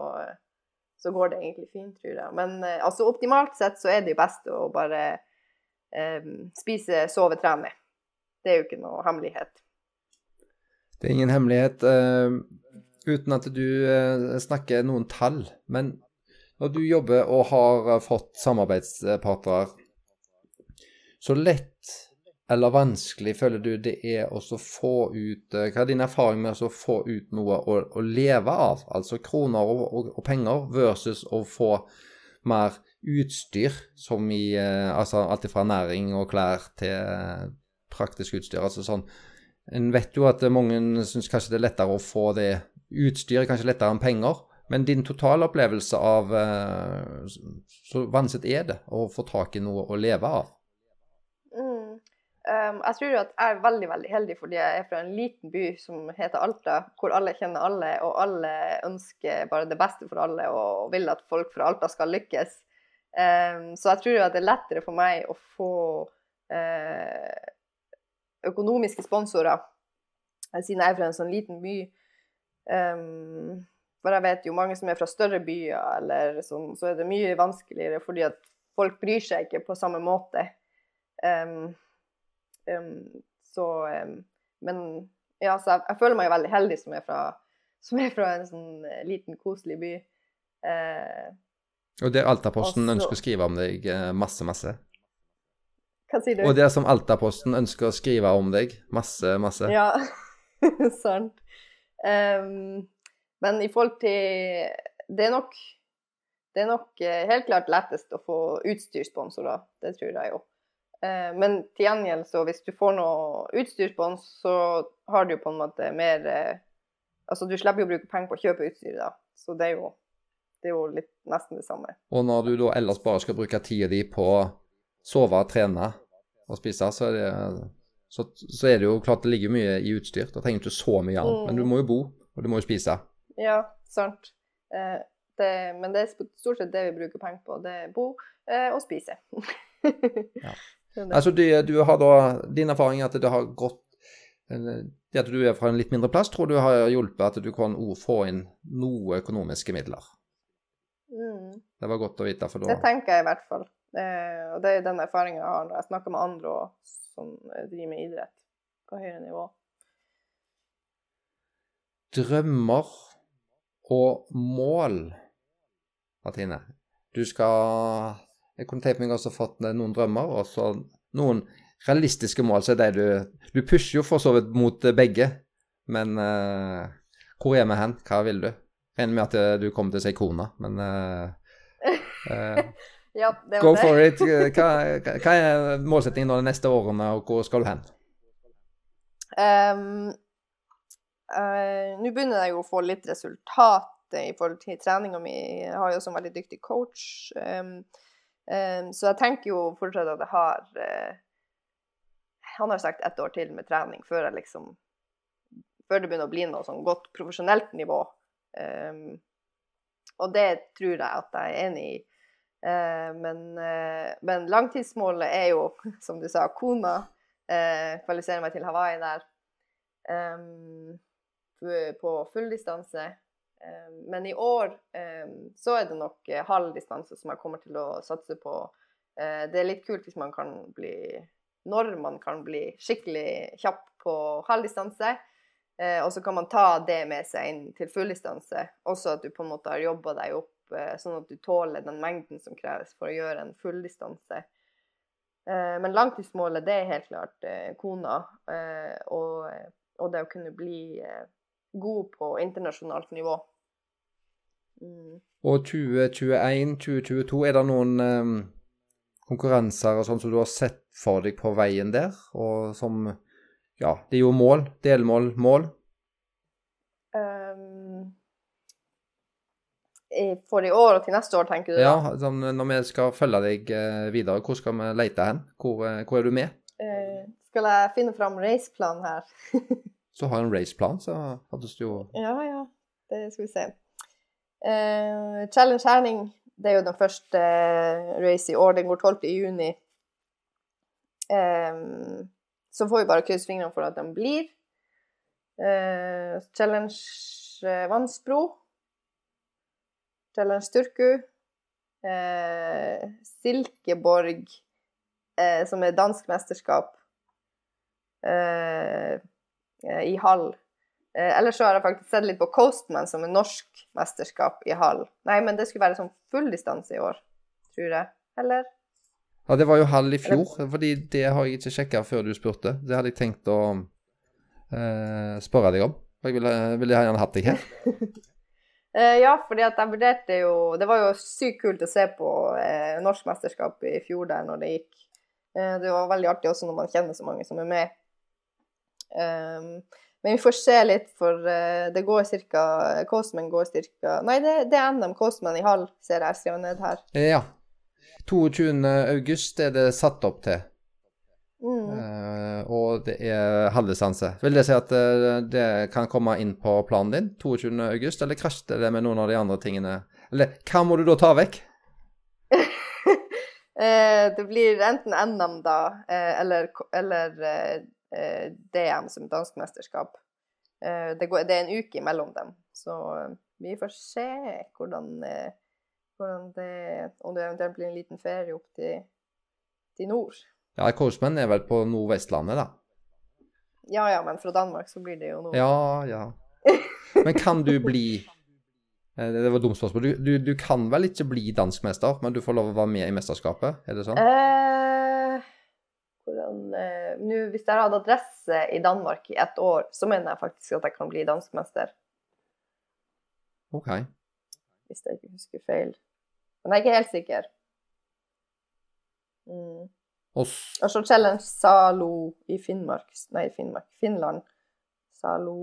så går det egentlig fint, tror jeg. Men eh, altså, optimalt sett så er det jo best å bare eh, spise, sove, trene. Det er jo ikke noe hemmelighet. Det er ingen hemmelighet, uh, uten at du uh, snakker noen tall. Men når du jobber og har fått samarbeidspartnere, så lett eller vanskelig føler du det er å få ut eh, Hva er din erfaring med å få ut noe å, å leve av? Altså kroner og, og, og, penger versus å få mer utstyr, som i eh, altså alt fra næring og klær til praktisk utstyr. altså sånn En vet jo at mange syns kanskje det er lettere å få det utstyret, kanskje lettere enn penger. Men din totale opplevelse av eh, Så vanskelig er det å få tak i noe å leve av? Um, jeg tror at jeg er veldig veldig heldig fordi jeg er fra en liten by som heter Alta, hvor alle kjenner alle, og alle ønsker bare det beste for alle og vil at folk fra Alta skal lykkes. Um, så jeg tror jo at det er lettere for meg å få uh, økonomiske sponsorer siden jeg er fra en sånn liten by. Um, for jeg vet jo mange som er fra større byer, eller sånn, så er det mye vanskeligere fordi at folk bryr seg ikke på samme måte. Um, så Men ja, så jeg, jeg, føler meg jo veldig heldig som er fra, som er fra en sånn eh, liten, koselig by. Uh, og det Altaposten også, ønsker å skrive om deg eh, masse, masse? Hva sier du? Og det som Altaposten ønsker å skrive om deg masse, masse? Ja, <laughs> sant. Um, men i forhold til Det er nok det er nok helt klart lettest å få utstyrssponsorer. Det tror jeg jo. Eh, men til gjengjeld, så hvis du får noe utstyrsspons, så har du jo på en måte mer eh, Altså du slipper jo å bruke penger på å kjøpe utstyret, da. Så det er jo, det er jo litt nesten det samme. Og når du da ellers bare skal bruke tida di på å sove, trene og spise, så er, det, så, så er det jo klart det ligger mye i utstyr. Da trenger du ikke så mye annet. Mm. Men du må jo bo, og du må jo spise. Ja, sant. Eh, det, men det er stort sett det vi bruker penger på. Det er bo og spise. <laughs> ja. Altså, du, du har da Din erfaring er at det har gått Det at du er fra en litt mindre plass, tror du har hjulpet at du kan få inn noe økonomiske midler? Mm. Det var godt å vite, for da Det tenker jeg i hvert fall. Eh, og det er den erfaringa jeg har når jeg snakker med andre også, som driver med idrett på høyere nivå. Drømmer og mål, Martine. Du skal jeg kunne tenkt meg også fått noen drømmer, og så noen realistiske mål. Så er det du Du pusher jo for så vidt mot begge, men eh, hvor er vi hen? Hva vil du? Regner med at eh, du kommer til å si kona, men uh, uh, <laughs> ja, det Go det. for it. <laughs> Hva, hva er målsettingen de neste årene, og hvor skal du hen? Um, uh, Nå begynner jeg jo å få litt resultat i forhold til treninga mi. Jeg har jo også en veldig dyktig coach. Um, um, så jeg tenker jo fortsatt at jeg har uh, Han har sagt ett år til med trening før liksom Før det begynner å bli noe sånn godt profesjonelt nivå. Um, og det tror jeg at jeg er enig i. Uh, men, uh, men, langtidsmålet er jo, <laughs> som du sa, Kona. kvalifisere meg til Hawaii der. på fulldistanse. Um, men i år um, så er det nok eh, halv distanse som jeg kommer til å satse på. Det er litt kult hvis man kan bli Når man kan bli skikkelig kjapp på halv distanse. Og så kan man ta det med seg inn til fulldistanse. Også at du på en måte har jobba deg opp sånn at du tåler den mengden som kreves for å gjøre en fulldistanse. Men langtidsmålet, det er helt klart kona. Og, og det å kunne bli god på internasjonalt nivå. Mm. Og 2021-2022, er det noen um, konkurranser og sånn som du har sett for deg på veien der? Og som Ja, det er jo mål. Delmål, mål. Um, for i år og til neste år, tenker du? Ja, sånn, når vi skal følge deg uh, videre, hvor skal vi lete hen? Hvor, uh, hvor er du med? Uh, skal jeg finne fram raceplanen her? <laughs> så har jeg en raceplan, så hadde du jo Ja, ja. Det skal vi se. Uh, Challenge Herning det er jo den første uh, race i år. Den går 12. juni. Um, så får vi bare krysse fingrene for at den blir. Eh, Challenge Vannsbro. Challenge Turku. Silkeborg, som er dansk mesterskap i Hall. Eh, ellers så har jeg faktisk sett litt på Coastman, som er norsk mesterskap i hall. Nei, men det skulle være sånn full distanse i år, tror jeg. Eller? Ja, det var jo halv i fjor, fordi det har jeg ikke sjekka før du spurte. Det hadde jeg tenkt å eh, spørre deg om. Jeg ville, ville gjerne hatt deg her. <laughs> eh, ja, fordi at jeg vurderte jo Det var jo sykt kult å se på eh, norsk mesterskap i fjor der når det gikk. Eh, det var veldig artig også når man kjenner så mange som er med. Um, men vi får se litt, for uh, det går ca. Coastman går ca. Nei, det, det, er NM Coastman i halv, ser jeg skrevet ned her. Ja. 22. august er det satt opp til. Mm. Uh, og det er halvdistanse. Vil det si at uh, det kan komme inn på planen din 22. august, eller krasjer det med noen av de andre tingene? Eller hva må du da ta vekk? <laughs> det blir enten NM, da, eller, eller DM som dansk mesterskap. Det, går, det, er en uke imellom dem, så vi får se hvordan, hvordan det Om det eventuelt blir en liten ferie opp til, til nord. Ja, Korsmenn er vel på Nordvestlandet, da? Ja ja, men fra Danmark så blir det jo nord. Ja ja. Men kan du bli <laughs> Det var et dumt spørsmål. Du, du, du, kan vel ikke bli danskmester, men du får lov å være med i mesterskapet? Er det sånn? Eh, hvordan eh, Nå, hvis jeg hadde adresse i Danmark i ett år, så mener jeg faktisk at jeg kan bli danskmester. OK. Hvis jeg ikke husker feil. Men jeg er ikke helt sikker. Mm. Og så Challenge Salo i Finnmark Nei, Finnmark. Finland. Salo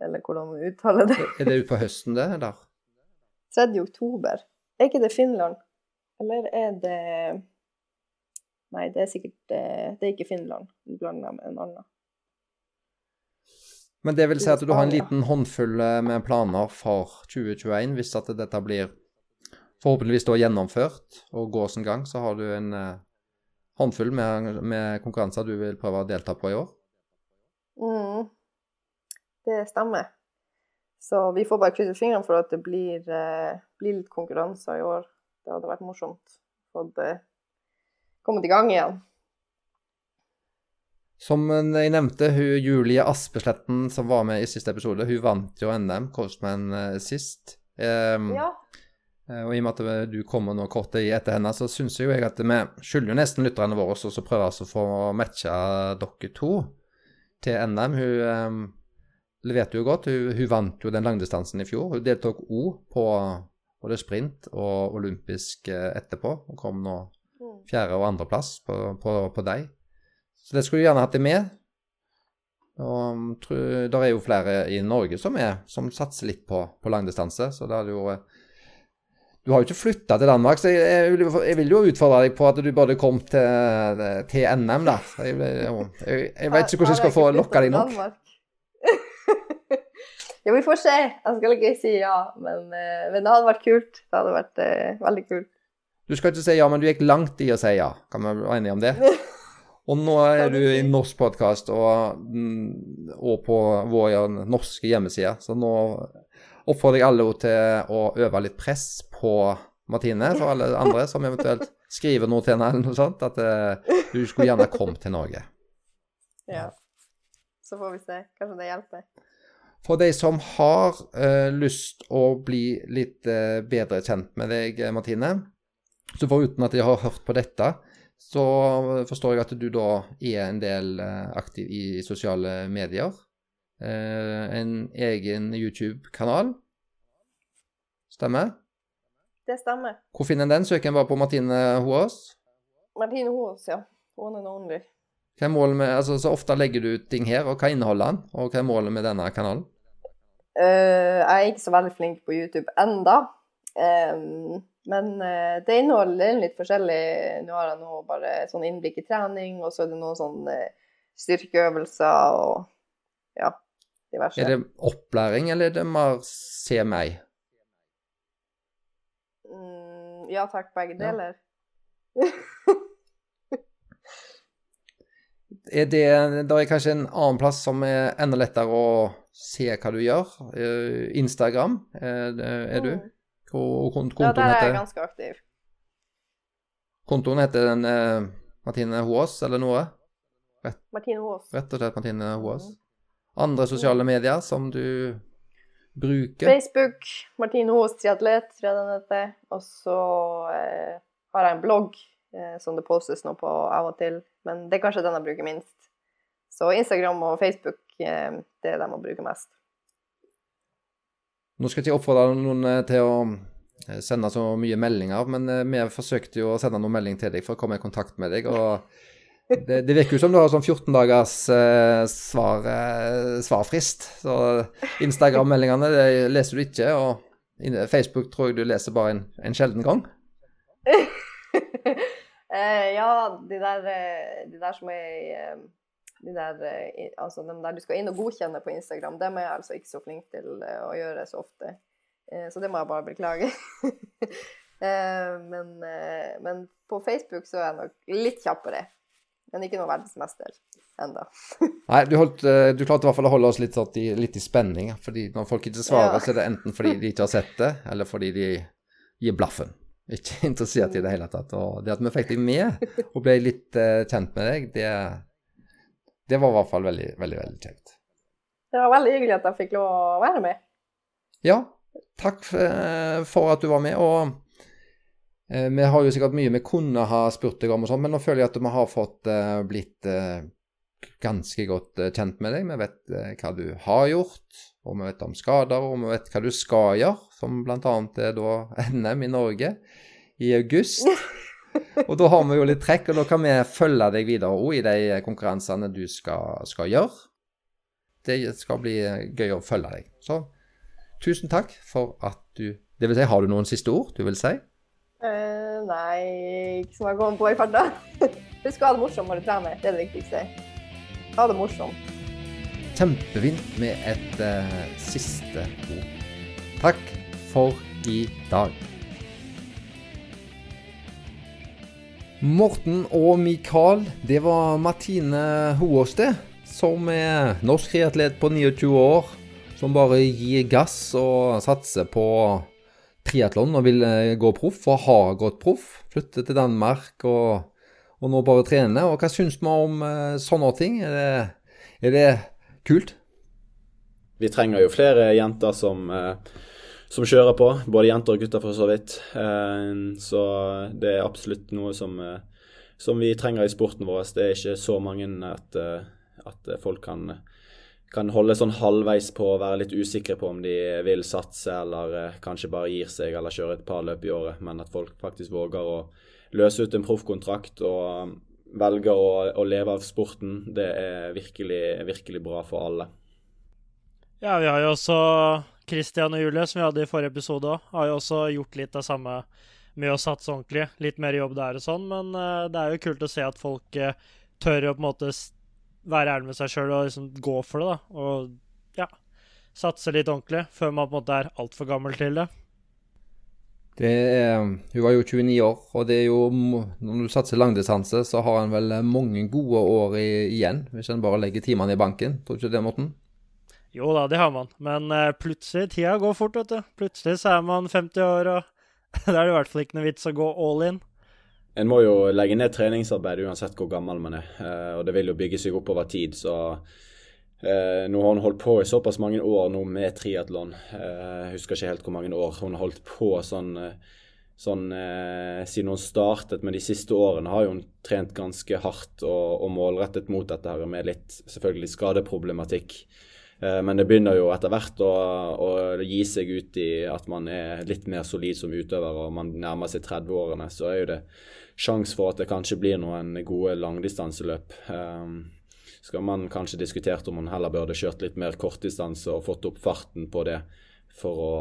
Eller hvordan man uttaler det. er det utpå høsten, det, eller? 3. oktober. Er ikke det Finland? Eller er det Nei, det er sikkert eh, Det er ikke Finland. Du blander med en annen. Men det vil si at du har en liten håndfull eh, med planer for 2021. Hvis at dette blir forhåpentligvis da gjennomført og går sin gang, så har du en uh, håndfull med, med, konkurranser du vil prøve å delta på i år? Mm. Det stemmer. Så vi får bare krysse fingrene for at det blir, eh, blir litt konkurranser i år. Det hadde vært morsomt. Fått eh, kommet i gang igjen. Som jeg nevnte, hun Julie Aspesletten som var med i siste episode, hun vant jo NM Coastman eh, sist. Um, ja. Eh, og i og med at du kommer nå kort i etter henne, så syns jeg jo at vi skylder jo nesten lytterne våre også å prøve å få matcha dere to til NM. Hun um, leverte jo godt. Hun, hun, vant jo den langdistansen i fjor. Hun deltok òg på både sprint og olympisk eh, etterpå, og kom nå fjerde- og andreplass på, på, på deg. Så det skulle du gjerne hatt det med. Og det er jo flere i Norge som, er, som satser litt på, på langdistanse, så det hadde jo Du har jo ikke flytta til Danmark, så jeg, jeg, jeg, vil, jo utfordre deg på at du bare kom til, til NM, da. Jeg, jeg, vet ikke hvordan jeg skal få lokka deg nok. <laughs> ja, vi får se. Jeg skal ikke si ja, men, eh, men, det hadde vært kult. Det hadde vært uh, veldig kult. Du skal ikke si ja, men du gikk langt i å si ja. Kan vi være enige om det? <laughs> Og nå er du i norsk podkast og, mm, og, på vår norske hjemmeside, så nå oppfordrer jeg alle til å øve litt press på Martine, for alle andre som eventuelt skriver noe til henne eller noe sånt, at uh, du skulle gjerne kommet til Norge. <laughs> Ja. Så får vi se. Kanskje det hjelper. For de som har uh, lyst å bli litt uh, bedre kjent med deg, Martine, så foruten at de har hørt på dette, så forstår jeg at du da er en del eh, aktiv i sosiale medier. Eh, en egen YouTube-kanal. Stemmer? Det stemmer. Hvor finner en den? Søker en bare på Martine Hoas? Martine Hoas, ja. One and only. Hva er målet med, altså Så ofte legger du ut ting her, og hva inneholder den? Og hva er målet med denne kanalen? Uh, jeg er ikke så veldig flink på YouTube enda. Um, men uh, det inneholder litt forskjellig. Nå har jeg nå bare sånn innblikk i trening, og så er det noen sånn uh, styrkeøvelser og ja, diverse. Er det opplæring, eller er det mer se meg? Mm, ja takk, begge deler. <laughs> er det Da er kanskje en annen plass som er enda lettere å se hva du gjør? Instagram, er, er du? Mm. Og kontoen ja, der er jeg ganske aktiv. Kontoen heter den eh, Martine Hås, eller noe? Rett, Martine Hås. Rett og slett Martine Hås. Andre sosiale medier som du bruker? Facebook. Martine Hås triatlet, tror jeg den heter. Og så eh, har jeg en blogg eh, som det postes noe på av og til. Men det er kanskje den jeg bruker minst. Så Instagram og Facebook, eh, det er dem jeg bruker mest. Nå skal ikke jeg oppfordre noen eh, til å eh, sende så mye meldinger, men eh, vi forsøkte jo å sende noen melding til deg for å komme i kontakt med deg. og det, det virker jo som du har sånn 14 dagers svar, svarfrist. Så Instagram-meldingene leser du ikke, og Facebook tror jeg du leser bare en, en sjelden gang. <laughs> ja, de der, de der som er de der, eh, altså de der du skal inn og godkjenne på Instagram, dem er jeg altså ikke så flink til eh, å gjøre så ofte. Eh, så det må jeg bare beklage. <laughs> men, men, på Facebook så er jeg nok litt kjappere. Men ikke noe verdensmester enda. <laughs> Nei, du, holdt, du, klarte i hvert fall å holde oss litt, i, litt i spenning. fordi når folk ikke svarer, ja. så er det enten fordi <laughs> de ikke har sett det, eller fordi de gir blaffen. Ikke interessert i det hele tatt. Og det at vi fikk deg med og ble litt uh, kjent med deg, det, det var i hvert fall veldig, veldig, veldig kjekt. Det var veldig hyggelig at jeg fikk lov å være med. Ja, takk eh, for at du var med. Og eh, vi har jo sikkert mye vi kunne ha spurt deg om, og sånn, men nå føler jeg at vi har fått uh, blitt ganske godt kjent med deg. Vi vet hva du har gjort, og vi vet om skader, og vi vet hva du skal gjøre, som bl.a. er da <laughs> NM i Norge i august. <laughs> <laughs> Og da har vi jo litt trekk, og da kan vi følge deg videre òg i de konkurransene du skal, skal, gjøre. Det skal bli gøy å følge deg. Så tusen takk for at du Det vil si, har du noen siste ord du vil si? Uh, nei, ikke som jeg kommer på i farta. <laughs> Husk å ha det morsomt når du trener. Det er det viktigste. Ha det morsomt. Kjempefint med et uh, siste ord. Takk for i dag. Morten og Mikael, det var Martine det. Som er norsk triatlet på 29 år. Som bare gir gass og satser på triatlon og vil eh, gå proff, og har gått proff. Flytte til Danmark og, og nå bare trene. Og hva syns vi om uh, sånne ting? Er det, er det, kult? Vi trenger jo flere jenter som uh, som kjører på. Både jenter og gutter, for så vidt. Eh, så det er absolutt noe som, eh, som vi trenger i sporten vår. Det er ikke så mange at, eh, at folk kan, kan holde sånn halvveis på å være litt usikre på om de vil satse, eller kanskje bare gir seg eller kjører et par løp i året, men at folk faktisk våger å løse ut en proffkontrakt og velger å, å, leve av sporten, det er virkelig, virkelig bra for alle. Ja, vi har jo også Christian og Julie, som vi hadde i forrige episode òg, har jo også gjort litt det samme med å satse ordentlig. Litt mer jobb der og sånn, men uh, det er jo kult å se at folk uh, tør å på en måte være ærlig med seg sjøl og liksom gå for det, da. Og ja, satse litt ordentlig før man på en måte er altfor gammel til det. Det er, hun var jo 29 år, og det er jo, når du satser langdistanse, så har en vel mange gode år igjen, hvis en bare legger timene i banken. Tror du ikke det, Morten? Jo da, det har man, men uh, plutselig, tida går fort, vet du. Plutselig så er man 50 år, og <laughs> da er det i hvert fall ikke noe vits å gå all in. En må jo legge ned treningsarbeid uansett hvor gammel man er, uh, og det vil jo bygge seg opp over tid. så Eh, nå har hun holdt på i såpass mange år nå med triatlon. Eh, husker ikke helt hvor mange år hun har holdt på sånn, sånn eh, siden hun startet. Men de siste årene har hun trent ganske hardt og, og målrettet mot dette her med litt selvfølgelig skadeproblematikk. Eh, men det begynner jo etter hvert å, å, gi seg ut i at man er litt mer solid som utøver og man nærmer seg 30-årene. Så er jo det sjanse for at det kanskje blir noen gode langdistanseløp. Um, skal man kanskje diskutert om man heller burde kjørt litt mer kortdistanse og fått opp farten på det for å,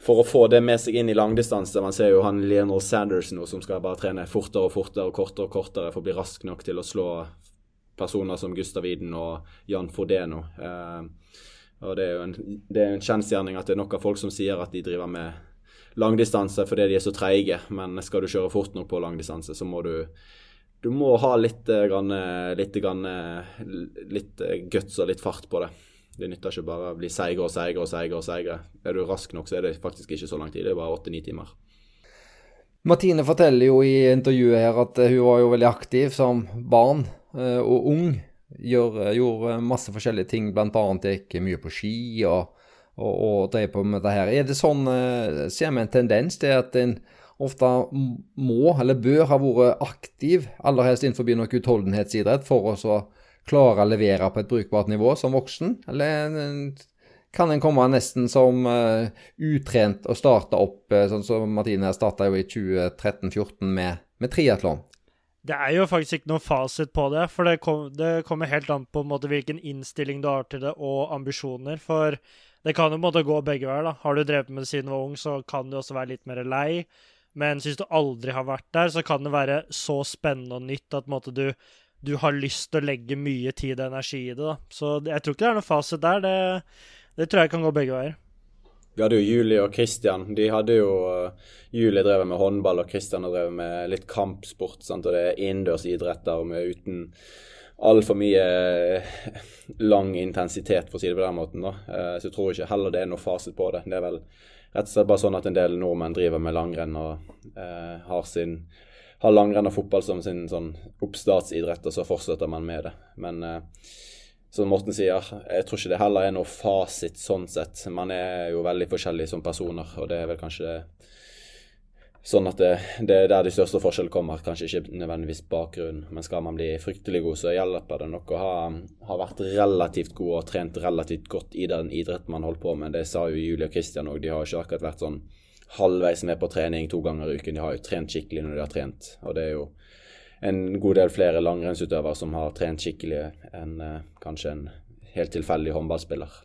for å få det med seg inn i langdistanse. Man ser jo han Lionel Sanders nå som skal bare trene fortere og fortere og kortere og kortere for å bli rask nok til å slå personer som Gustav Iden og Jan Fordeno. Eh, og det er jo en, det en kjensgjerning at det er nok av folk som sier at de driver med langdistanse fordi de er så treige, men skal du kjøre fort nok på langdistanse, så må du du må ha litt, eh, grann, eh, litt, grann, eh, litt guts og litt fart på det. Det nytter ikke bare å bli seigere og seigere og seigere. og seigere. Er du rask nok, så er det faktisk ikke så lang tid. Det er bare åtte-ni timer. Martine forteller jo i intervjuet her at hun var jo veldig aktiv som barn og ung. Gjør, gjorde masse forskjellige ting, bl.a. gikk mye på ski og, og, og drev på med det her. Er det sånn, Ser vi en tendens til at en ofte må, eller bør, ha vært aktiv, aller helst innenfor noe utholdenhetsidrett, for å klare å levere på et brukbart nivå som voksen? Eller kan en komme nesten som utrent og starte opp, sånn som Martine starta jo i 2013-2014 med, med triatlon? Det er jo faktisk ikke noen fasit på det, for det, kom, det kommer helt an på, på hvilken innstilling du har til det, og ambisjoner. For det kan jo måte gå begge veier. da. Har du drevet med det siden du var ung, så kan du også være litt mer lei. Men hvis du aldri har vært der, så kan det være så spennende og nytt at måte, du, du, har lyst til å legge mye tid og energi i det. Da. Så jeg tror ikke det er noen fasit der. Det, det, tror jeg kan gå begge veier. Vi hadde jo Julie og Christian. De hadde jo uh, Julie drevet med håndball, og Christian har drevet med litt kampsport. Sant? Og det er innendørsidretter uten altfor mye eh, lang intensitet, for å si det på den måten. Da. Uh, så jeg tror ikke heller det er noe fasit på det. Det er vel rett og slett bare sånn at en del nordmenn driver med langrenn og eh, har, sin, har langrenn og fotball som sin sånn oppstartsidrett, og så fortsetter man med det. Men eh, som Morten sier, jeg tror ikke det heller er noe fasit sånn sett. Man er jo veldig forskjellig som personer, og det er vel kanskje Sånn at det, det, er der de største forskjellene kommer, kanskje ikke nødvendigvis bakgrunnen. Men skal man bli fryktelig god, så hjelper det nok å ha, ha vært relativt god og trent relativt godt i den idretten man holdt på med. Det sa jo Julie og Christian òg. De har ikke akkurat vært sånn halvveis med på trening to ganger i uken. De har jo trent skikkelig når de har trent. Og det er jo en god del flere langrennsutøvere som har trent skikkelig enn eh, kanskje en helt tilfeldig håndballspiller.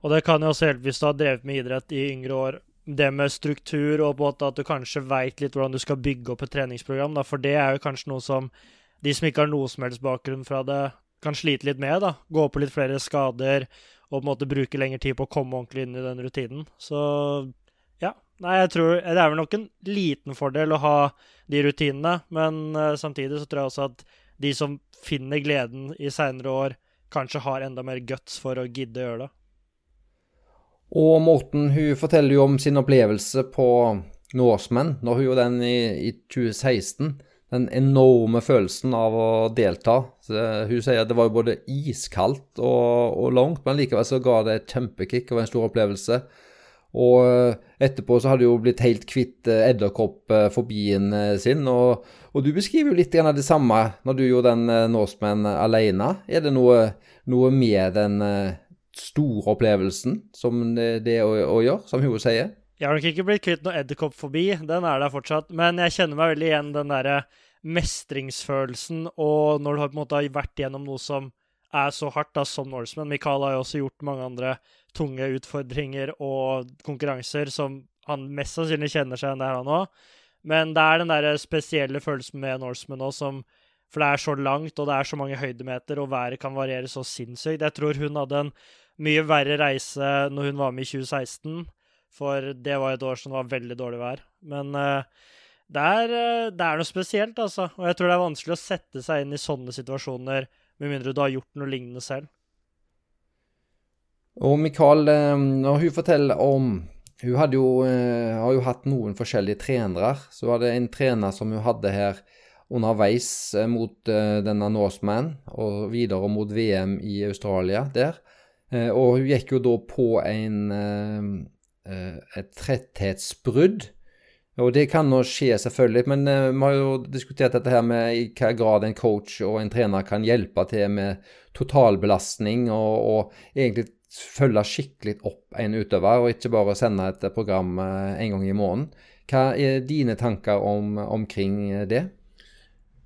Og det kan jo også hjelpe hvis du har drevet med idrett i yngre år det med struktur og på en måte at du kanskje veit litt hvordan du skal bygge opp et treningsprogram. Da. For det er jo kanskje noe som de som ikke har noe som helst bakgrunn fra det, kan slite litt med. da. Gå på litt flere skader og på en måte bruke lengre tid på å komme ordentlig inn i den rutinen. Så. Nei, jeg tror Det er vel nok en liten fordel å ha de rutinene, men uh, samtidig så tror jeg også at de som finner gleden i seinere år, kanskje har enda mer guts for å gidde å gjøre det. Og Morten hun forteller jo om sin opplevelse på Norseman, når hun gjorde den i, i 2016. Den enorme følelsen av å delta. Så hun sier at det var jo både iskaldt og, og langt, men likevel så ga det et kjempekick og en stor opplevelse. Og eh, etterpå så hadde du jo blitt helt kvitt eh, edderkoppfobien eh, sin. Og, og, du beskriver jo litt av det samme når du gjorde den Norseman alene. Er det noe, noe med den store opplevelsen som det, det å, å, gjøre, som hun sier? Jeg har nok ikke blitt kvitt noe edderkoppfobi, den er der fortsatt. Men jeg kjenner meg veldig igjen den derre mestringsfølelsen, og når du har på en måte vært gjennom noe som er så hardt da, som Norseman. Mikael har jo også gjort mange andre tunge utfordringer og konkurranser som han mest sannsynlig kjenner seg igjen der, han òg. Men det er den der spesielle følelsen med Norseman òg som For det er så langt, og det er så mange høydemeter, og været kan variere så sinnssykt. Jeg tror hun hadde en mye verre reise når hun var med i 2016, for det var et år som var veldig dårlig vær. Men uh, det, er, uh, det er noe spesielt, altså. Og jeg tror det er vanskelig å sette seg inn i sånne situasjoner med mindre du har gjort noe lignende selv. Og Mikael, eh, når hun forteller om Hun jo, eh, har jo hatt noen forskjellige trenere. Så var det en trener som hun hadde her underveis eh, mot denne Norseman, og videre mot VM i Australia der. Og hun gikk jo da på en, et tretthetsbrudd og det kan nå skje, selvfølgelig, men vi har jo diskutert dette her med i hva grad en coach og en trener kan hjelpe til med totalbelastning, og, og egentlig følge skikkelig opp en utøver, og ikke bare sende et program uh, en gang i måneden. Hva er dine tanker om, omkring det?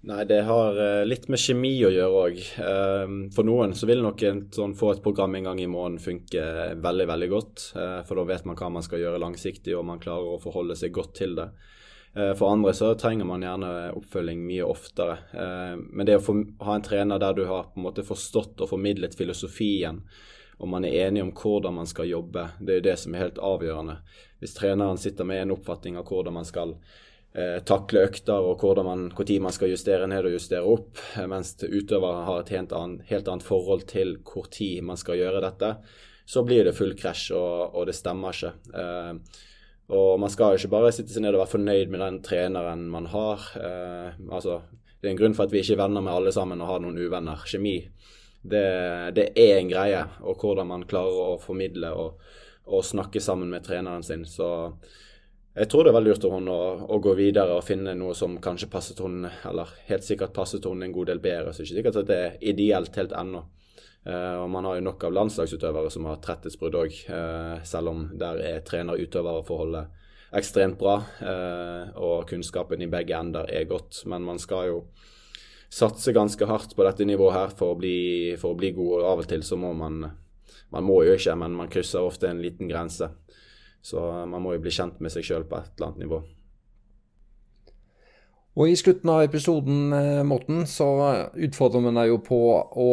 Nei, det har eh, litt med kjemi å gjøre òg. Eh, for noen så vil nok en, sånn, få et program en gang i måneden funke veldig, veldig godt. Eh, for da vet man hva man skal gjøre langsiktig, og man klarer å forholde seg godt til det. For andre så trenger man gjerne oppfølging mye oftere. Men det å ha en trener der du har på en måte forstått og formidlet filosofien, og man er enig om hvordan man skal jobbe, det er jo det som er helt avgjørende. Hvis treneren sitter med en oppfatning av hvordan man skal eh, takle økter og når man, man skal justere ned og justere opp, eh, mens utøvere har et helt annet, helt annet, forhold til hvor tid man skal gjøre dette, så blir det full krasj, og, og det stemmer ikke. Eh, og man skal jo ikke bare sitte seg ned og være fornøyd med den treneren man har. Eh, altså, det er en grunn for at vi ikke er venner med alle sammen og har noen uvenner. Kjemi, det, det er en greie. Og hvordan man klarer å formidle og, og snakke sammen med treneren sin. Så jeg tror det er veldig lurt av henne å, å, gå videre og finne noe som kanskje passet henne, eller helt sikkert passet henne en god del bedre. Så det er ikke sikkert at det er ideelt helt ennå. Uh, og Man har jo nok av landslagsutøvere som har tretthetsbrudd òg, eh, selv om der er trener-utøver-forholdet ekstremt bra. Uh, og kunnskapen i begge ender er godt. Men man skal jo satse ganske hardt på dette nivået her for å bli, for å bli god. Og av og til så må man Man må jo ikke, men man krysser ofte en liten grense. Så man må jo bli kjent med seg sjøl på et eller annet nivå. Og I slutten av episoden eh, Morten, så utfordrer vi deg jo på å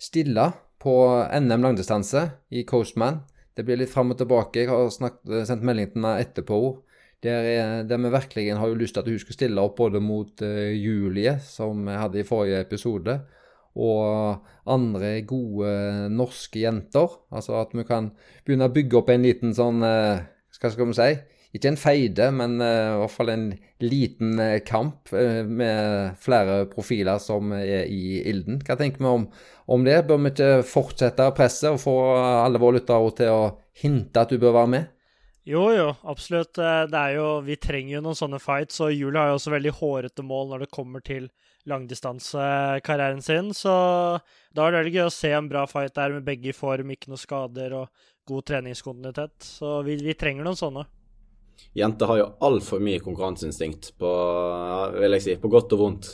stille på NM langdistanse i Coastman. Det blir litt fram og tilbake. Jeg har snakket, sendt melding til henne etterpå. Der, der, vi virkelig har jo lyst til at hun skal stille opp både mot uh, Julie, som vi hadde i forrige episode, og andre gode norske jenter. Altså at vi kan begynne å bygge opp en liten sånn uh, Hva skal vi si? Ikke en feide, men uh, i hvert fall en liten kamp med flere profiler som er i ilden. Hva tenker vi om, om det? Bør vi ikke fortsette presset og få alle våre lyttere til å hinte at du bør være med? Jo, jo, absolutt. Det er jo, vi trenger jo noen sånne fights, og Julie har jo også veldig hårete mål når det kommer til langdistansekarrieren sin. Så da er det veldig gøy å se en bra fight der med begge i form, ikke noe skader og god treningskontinuitet. Så vi, vi trenger noen sånne. Jenter har jo altfor mye konkurranseinstinkt, på, vil jeg si, på godt og vondt.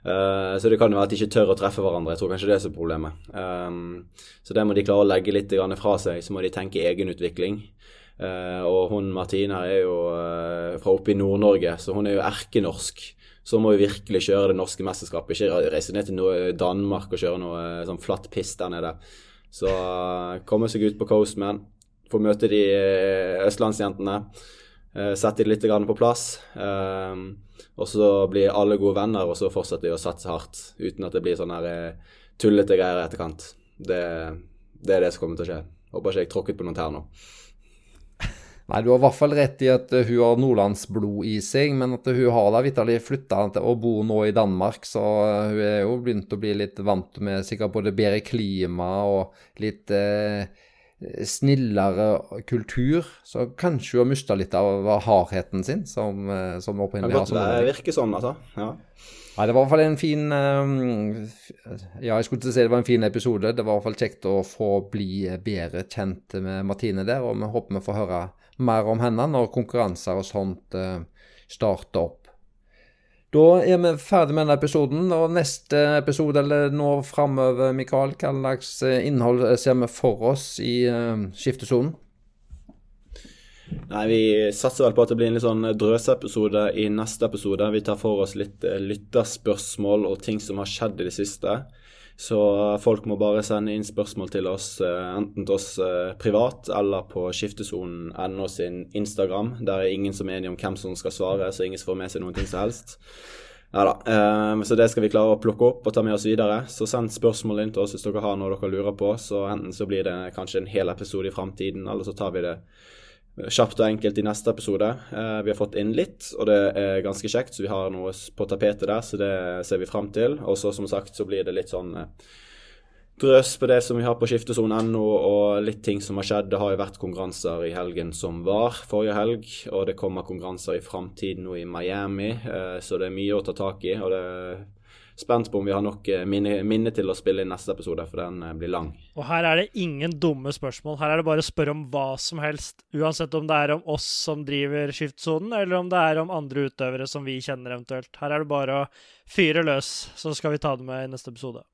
Uh, så det kan jo være at de ikke tør å treffe hverandre. Jeg tror kanskje det er så problemet. Um, så det må de klare å legge litt fra seg. Så må de tenke egenutvikling. Uh, og hun Martine er jo uh, fra oppe i Nord-Norge, så hun er jo erkenorsk så må vi virkelig kjøre det norske mesterskapet. Ikke reise ned til Danmark og kjøre noe eh, sånn flatt piss der nede. Så eh, komme seg ut på Coastman, få møte de eh, østlandsjentene. Sette de litt på plass. Og så blir alle gode venner, og så fortsetter vi å satse hardt. Uten at det blir sånne tullete greier i etterkant. Det, det, er det som kommer til å skje. Håper ikke jeg tråkket på noen tær nå. Nei, du har i hvert fall rett i at eh, hun har nordlandsblod i seg, men at hun har da vitterlig flytta og bor nå i Danmark, så eh, hun er jo begynt å bli litt vant med sikkert både bedre klima og litt eh, snillere kultur. Så kanskje hun har mista litt av hardheten sin, som, eh, som opprinnelig har. Det virker sånn, altså. Ja. Nei, det var i hvert fall en fin Ja, jeg skulle ikke si det var en fin episode. Det var i hvert fall kjekt å få bli bedre kjent med Martine der, og vi håper vi får høre mer om henne når konkurranser og sånt eh, starter opp. Da er vi ferdig med denne episoden, og neste episode, eller nå framover, Mikael, hva slags eh, innhold ser vi for oss i skiftesonen? Nei, Vi satser vel på at det blir en litt sånn drøseepisode i neste episode. Vi tar for oss litt lytterspørsmål og ting som har skjedd i det siste. Så folk må bare sende inn spørsmål til oss, enten til oss privat eller på skiftesonen.no sin Instagram. Der er ingen som er enige om hvem som skal svare, så ingen får med seg noen ting som helst. Ja så det skal vi klare å plukke opp og ta med oss videre. Så send spørsmål inn til oss hvis dere har noe dere lurer på. Så enten så blir det kanskje en hel episode i framtiden, eller så tar vi det kjapt og enkelt i neste episode. Eh, vi har fått inn litt, og det er ganske kjekt, så vi har noe på tapetet der, så det ser vi fram til. Og så som sagt så blir det litt sånn eh, drøs på det som vi har på skiftesonen.no, og litt ting som har skjedd. Det har jo vært konkurranser i helgen som var forrige helg, og det kommer konkurranser i framtiden nå i Miami, eh, så det er mye å ta tak i. og det spent på om vi har nok eh, minne, minne, til å spille inn neste episode, for den eh, blir lang. Og her er det ingen dumme spørsmål. Her er det bare å spørre om hva som helst. Uansett om det er om oss som driver skiftsonen, eller om det er om andre utøvere som vi kjenner eventuelt. Her er det bare å fyre løs, så skal vi ta det med i neste episode.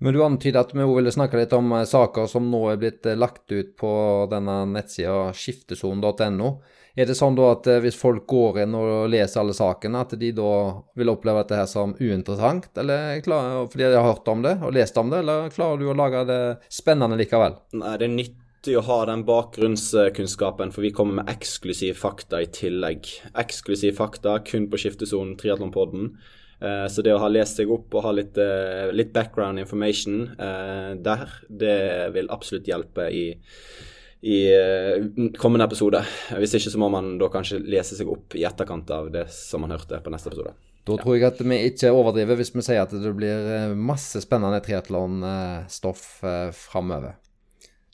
Men du antyder at vi òg ville snakke litt om eh, saker som nå er blitt lagt ut på denne nettsida skiftesonen.no. Er det sånn da at eh, hvis folk går inn og leser alle sakene, at de da vil oppleve dette her som uinteressant, eller klarer, fordi de har hørt om det og lest om det, eller klarer du å lage det spennende likevel? Nei, det er nyttig å ha den bakgrunnskunnskapen, for vi kommer med eksklusiv fakta i tillegg. Eksklusiv fakta kun på skiftesonen Triatlonpodden. Eh, så det å ha lest seg opp og ha litt, eh, litt background information der, det vil absolutt hjelpe i i uh, kommende episode. Hvis ikke så må man da kanskje lese seg opp i etterkant av det som man hørte på neste episode. Da tror jeg at vi ikke overdriver hvis vi sier at det blir eh, masse spennende triatlonstoff uh, framover.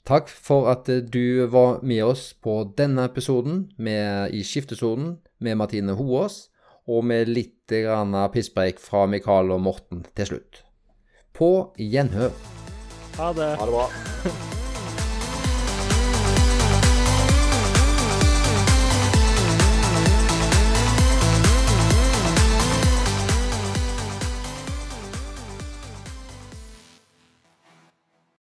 Takk for at du var med oss på denne episoden med I skiftesonen med Martine Hoås, og med litt pisspreik fra Mikael og Morten til slutt. På gjenhør. Ha det. Ha det bra. <laughs>